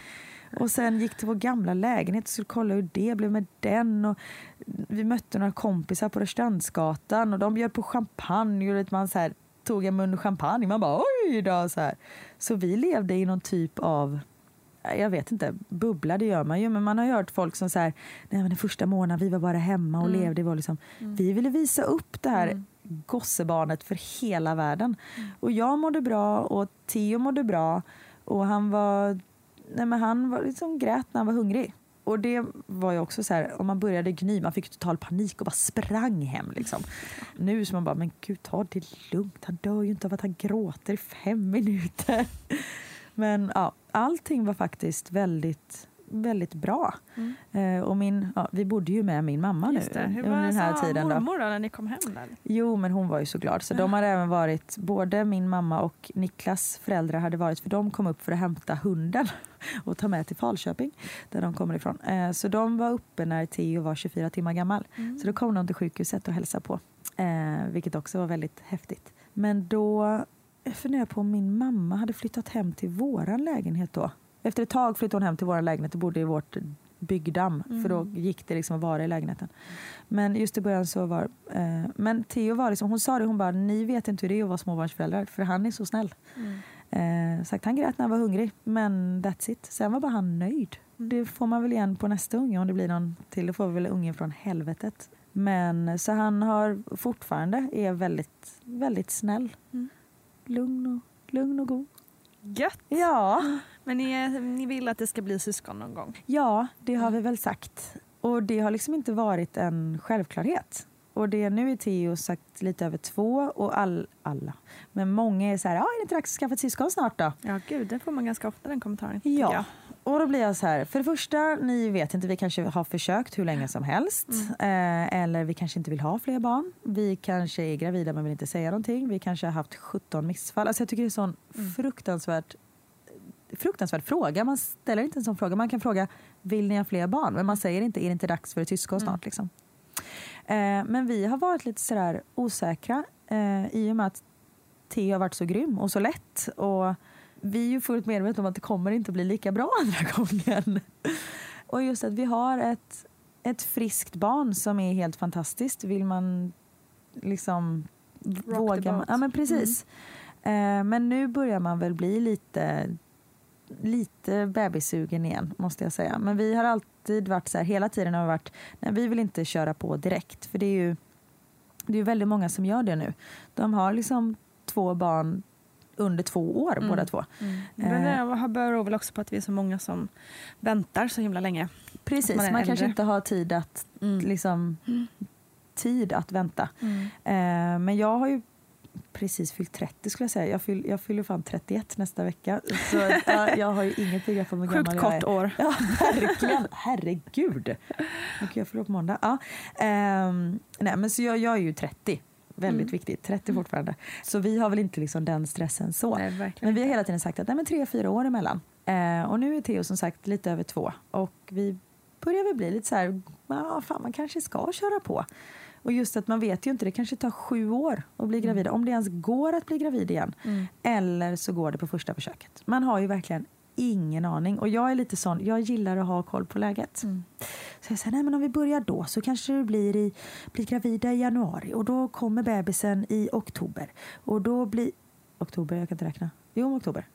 Och sen gick till vår gamla lägenhet och skulle kolla hur det blev med den. Och vi mötte några kompisar på Rörstrandsgatan och de bjöd på champagne och man så här, tog en mun champagne. Man bara oj då. Så, här. så vi levde i någon typ av jag vet inte, bubbla det gör man ju, men man har hört folk som säger nej men den första månaden vi var bara hemma och mm. levde. Var liksom, mm. Vi ville visa upp det här mm. Gossebarnet för hela världen. Mm. Och jag mådde bra och Theo mådde bra och han var, nej men han var liksom grät när han var hungrig. Och det var ju också så här, om man började gny, man fick total panik och bara sprang hem. Liksom. Nu så man bara, men gud ta det lugnt, han dör ju inte av att han gråter i fem minuter. <laughs> Men ja, allting var faktiskt väldigt väldigt bra. Mm. Eh, och min, ja, vi bodde ju med min mamma nu Hur under den här tiden. mormor då, när ni kom hem? Där? Jo, men hon var ju så glad. Så ja. de hade även varit, både min mamma och Niklas föräldrar hade varit, för de kom upp för att hämta hunden <laughs> och ta med till Falköping, där de kommer ifrån. Eh, så de var uppe när Theo var 24 timmar gammal. Mm. Så då kom de till sjukhuset och hälsade på, eh, vilket också var väldigt häftigt. Men då jag funderar på om min mamma hade flyttat hem till våran lägenhet då. Efter ett tag flyttade hon hem till vår lägenhet och bodde i vårt byggdamm. Mm. För då gick det liksom att vara i lägenheten. Men just i början så var... Eh, men Theo var liksom, hon sa det, hon bara, ni vet inte hur det är att vara småbarnsföräldrar. För han är så snäll. Mm. Eh, sagt, han grät när han var hungrig, men that's it. Sen var bara han nöjd. Mm. Det får man väl igen på nästa unge om det blir någon till. Det får vi väl ungen från helvetet. Men så han har fortfarande är väldigt, väldigt snäll. Mm lugn och, lugn och god. Gött! Ja. Men ni, ni vill att det ska bli syskon någon gång? Ja, det har vi väl sagt. Och det har liksom inte varit en självklarhet. Och det nu är Theo sagt lite över två och all, alla. Men många är så här, ja, är det inte dags att skaffa ett syskon snart då? Ja, gud, det får man ganska ofta den kommentaren. Ja, och då blir jag så här, för det första, ni vet inte, vi kanske har försökt hur länge som helst. Mm. Eh, eller vi kanske inte vill ha fler barn. Vi kanske är gravida men vill inte säga någonting. Vi kanske har haft 17 missfall. Alltså jag tycker det är en sån mm. fruktansvärt fruktansvärd fråga. Man ställer inte en sån fråga. Man kan fråga, vill ni ha fler barn? Men man säger inte, är det inte dags för ett syskon snart? Mm. Liksom. Eh, men vi har varit lite sådär osäkra eh, i och med att Theo har varit så grym och så lätt. Och vi är ju fullt medvetna om att det kommer inte bli lika bra <laughs> andra gången. Och just att vi har ett, ett friskt barn som är helt fantastiskt. Vill man liksom Rock våga... Ja, men precis. Mm. Eh, men nu börjar man väl bli lite lite bebissugen igen, måste jag säga. Men vi har alltid varit så här, hela tiden har vi varit, nej, vi vill inte köra på direkt. För det är ju det är väldigt många som gör det nu. De har liksom två barn under två år mm. båda två. Mm. Men det beror väl också på att vi är så många som väntar så himla länge. Precis, man, man kanske inte har tid att, mm. liksom, mm. tid att vänta. Mm. Eh, men jag har ju precis fyllt 30 skulle jag säga. Jag, fyll, jag fyller fan 31 nästa vecka. Så <laughs> ja, jag har ju inget begrepp om hur gammal jag är. Sjukt kort år. Ja, verkligen. Herregud. Och jag fyller på måndag. Ja. Um, nej, men så jag, jag är ju 30 väldigt mm. viktigt. 30 mm. fortfarande. Så vi har väl inte liksom den stressen så. Nej, men vi har hela tiden sagt att nej, men tre, fyra år emellan. Eh, och nu är Theo som sagt lite över två. Och vi börjar väl bli lite så här, ja, fan man kanske ska köra på. Och just att man vet ju inte, det kanske tar sju år att bli gravid. Mm. Om det ens går att bli gravid igen. Mm. Eller så går det på första försöket. Man har ju verkligen ingen aning. Och jag är lite sån, jag gillar att ha koll på läget. Mm. Så jag säger, nej men om vi börjar då så kanske du blir, i, blir gravida i januari och då kommer bebisen i oktober. Och då blir, oktober, jag kan inte räkna. Jo, oktober.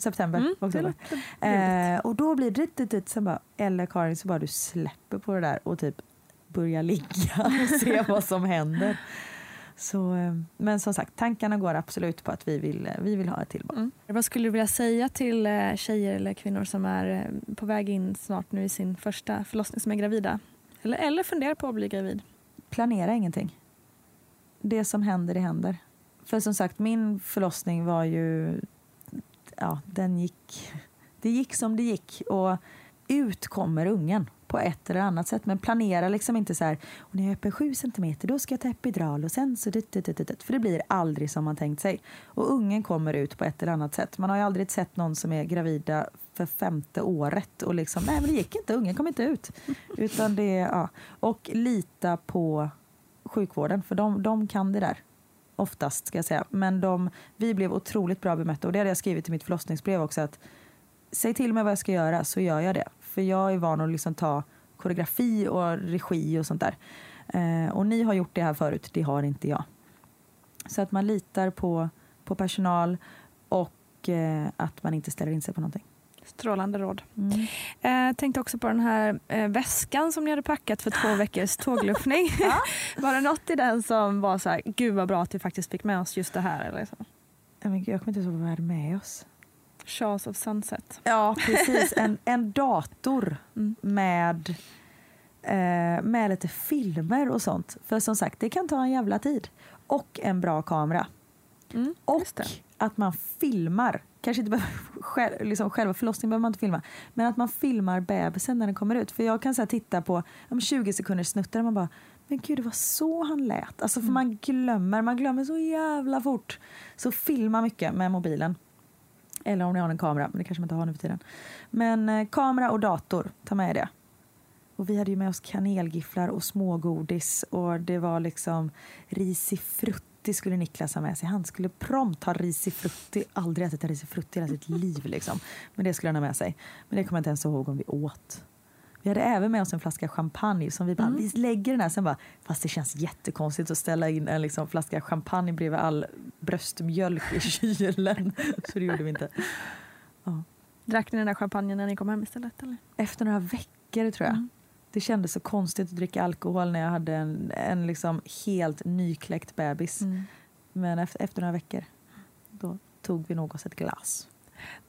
September, mm, oktober. Eh, och då blir det, det, det sen bara, eller Karin, så bara du släpper på det där och typ börjar ligga och se vad som händer. Så, eh, men som sagt, tankarna går absolut på att vi vill, eh, vi vill ha ett till barn. Mm. Vad skulle du vilja säga till eh, tjejer eller kvinnor som är på väg in snart nu i sin första förlossning, som är gravida? Eller, eller funderar på att bli gravid? Planera ingenting. Det som händer, det händer. För som sagt, min förlossning var ju... Ja, den gick... <laughs> Det gick som det gick. Och ut kommer ungen på ett eller annat sätt. Men planera liksom inte så här, och när jag är öppen 7 centimeter, då ska jag ta epidural och sen så... Det, dit, dit, dit. För det blir aldrig som man tänkt sig. Och ungen kommer ut på ett eller annat sätt. Man har ju aldrig sett någon som är gravida för femte året och liksom, nej men det gick inte, ungen kom inte ut. Utan det, ja. Och lita på sjukvården, för de, de kan det där. Oftast, ska jag säga. Men de, vi blev otroligt bra bemötta och det hade jag skrivit i mitt förlossningsbrev också. att Säg till mig vad jag ska göra så gör jag det. För jag är van att liksom ta koreografi och regi och sånt där. Eh, och ni har gjort det här förut, det har inte jag. Så att man litar på, på personal och eh, att man inte ställer in sig på någonting. Strålande råd. Mm. Eh, tänkte också på den här eh, väskan som ni hade packat för två veckors <laughs> tågluffning. <laughs> var det något i den som var så här, gud vad bra att vi faktiskt fick med oss just det här? Eller så? Jag, kommer inte ihåg vad vi hade med oss. Shaw's of Sunset. Ja, precis. En, en dator <laughs> Mm. med, eh, med lite filmer och sånt. För som sagt, det kan ta en jävla tid. Och en bra kamera. Mm, Och att man filmar. Kanske inte behöver, <laughs> själv, liksom själva förlossningen behöver man inte filma. Men att man filmar bebisen när den kommer ut. För jag kan så här, titta på om 20 sekunder snuttar och man bara men gud, det var så han lät. Alltså för man glömmer, man glömmer så jävla fort. Så filma mycket med mobilen. Eller om ni har en kamera, men det kanske man inte har nu för tiden. Men eh, kamera och dator, ta med det. Och vi hade ju med oss kanelgifflar och smågodis och det var liksom risifrutti skulle Niklas ha med sig. Han skulle prompt ha risifrutti. Aldrig ätit en risifrutti i hela sitt liv liksom. Men det skulle han ha med sig. Men det kommer jag inte ens ihåg om vi åt. Vi hade även med oss en flaska champagne som vi bara, vi lägger den här sen bara, fast det känns jättekonstigt att ställa in en liksom flaska champagne bredvid all bröstmjölk i kylen. <laughs> Så det gjorde vi inte. Drack ni den där champagnen när ni kom hem istället? Eller? Efter några veckor tror jag. Det kändes så konstigt att dricka alkohol när jag hade en, en liksom helt nykläckt bebis. Men efter, efter några veckor, då tog vi nog oss ett glas.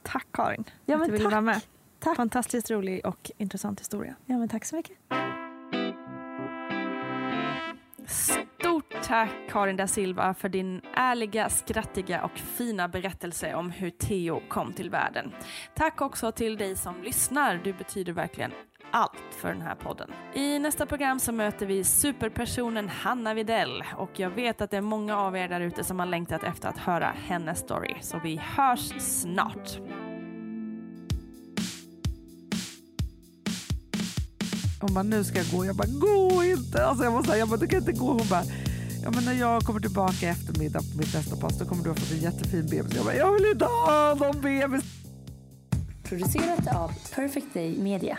Tack Karin Ja, att du ville vara med. Tack. Fantastiskt rolig och intressant historia. Ja, men tack så mycket. Stort tack Karin da Silva för din ärliga, skrattiga och fina berättelse om hur Theo kom till världen. Tack också till dig som lyssnar. Du betyder verkligen allt för den här podden. I nästa program så möter vi superpersonen Hanna Videll och jag vet att det är många av er där ute som har längtat efter att höra hennes story. Så vi hörs snart. Hon bara, nu ska jag gå. Jag bara, gå inte! Alltså jag, måste, jag bara, du kan inte gå. Hon bara, ja, men när jag kommer tillbaka i eftermiddag på mitt nästa pass då kommer du ha fått en jättefin bebis. Jag bara, jag vill inte ha någon bebis. Producerat av Perfect Day Media.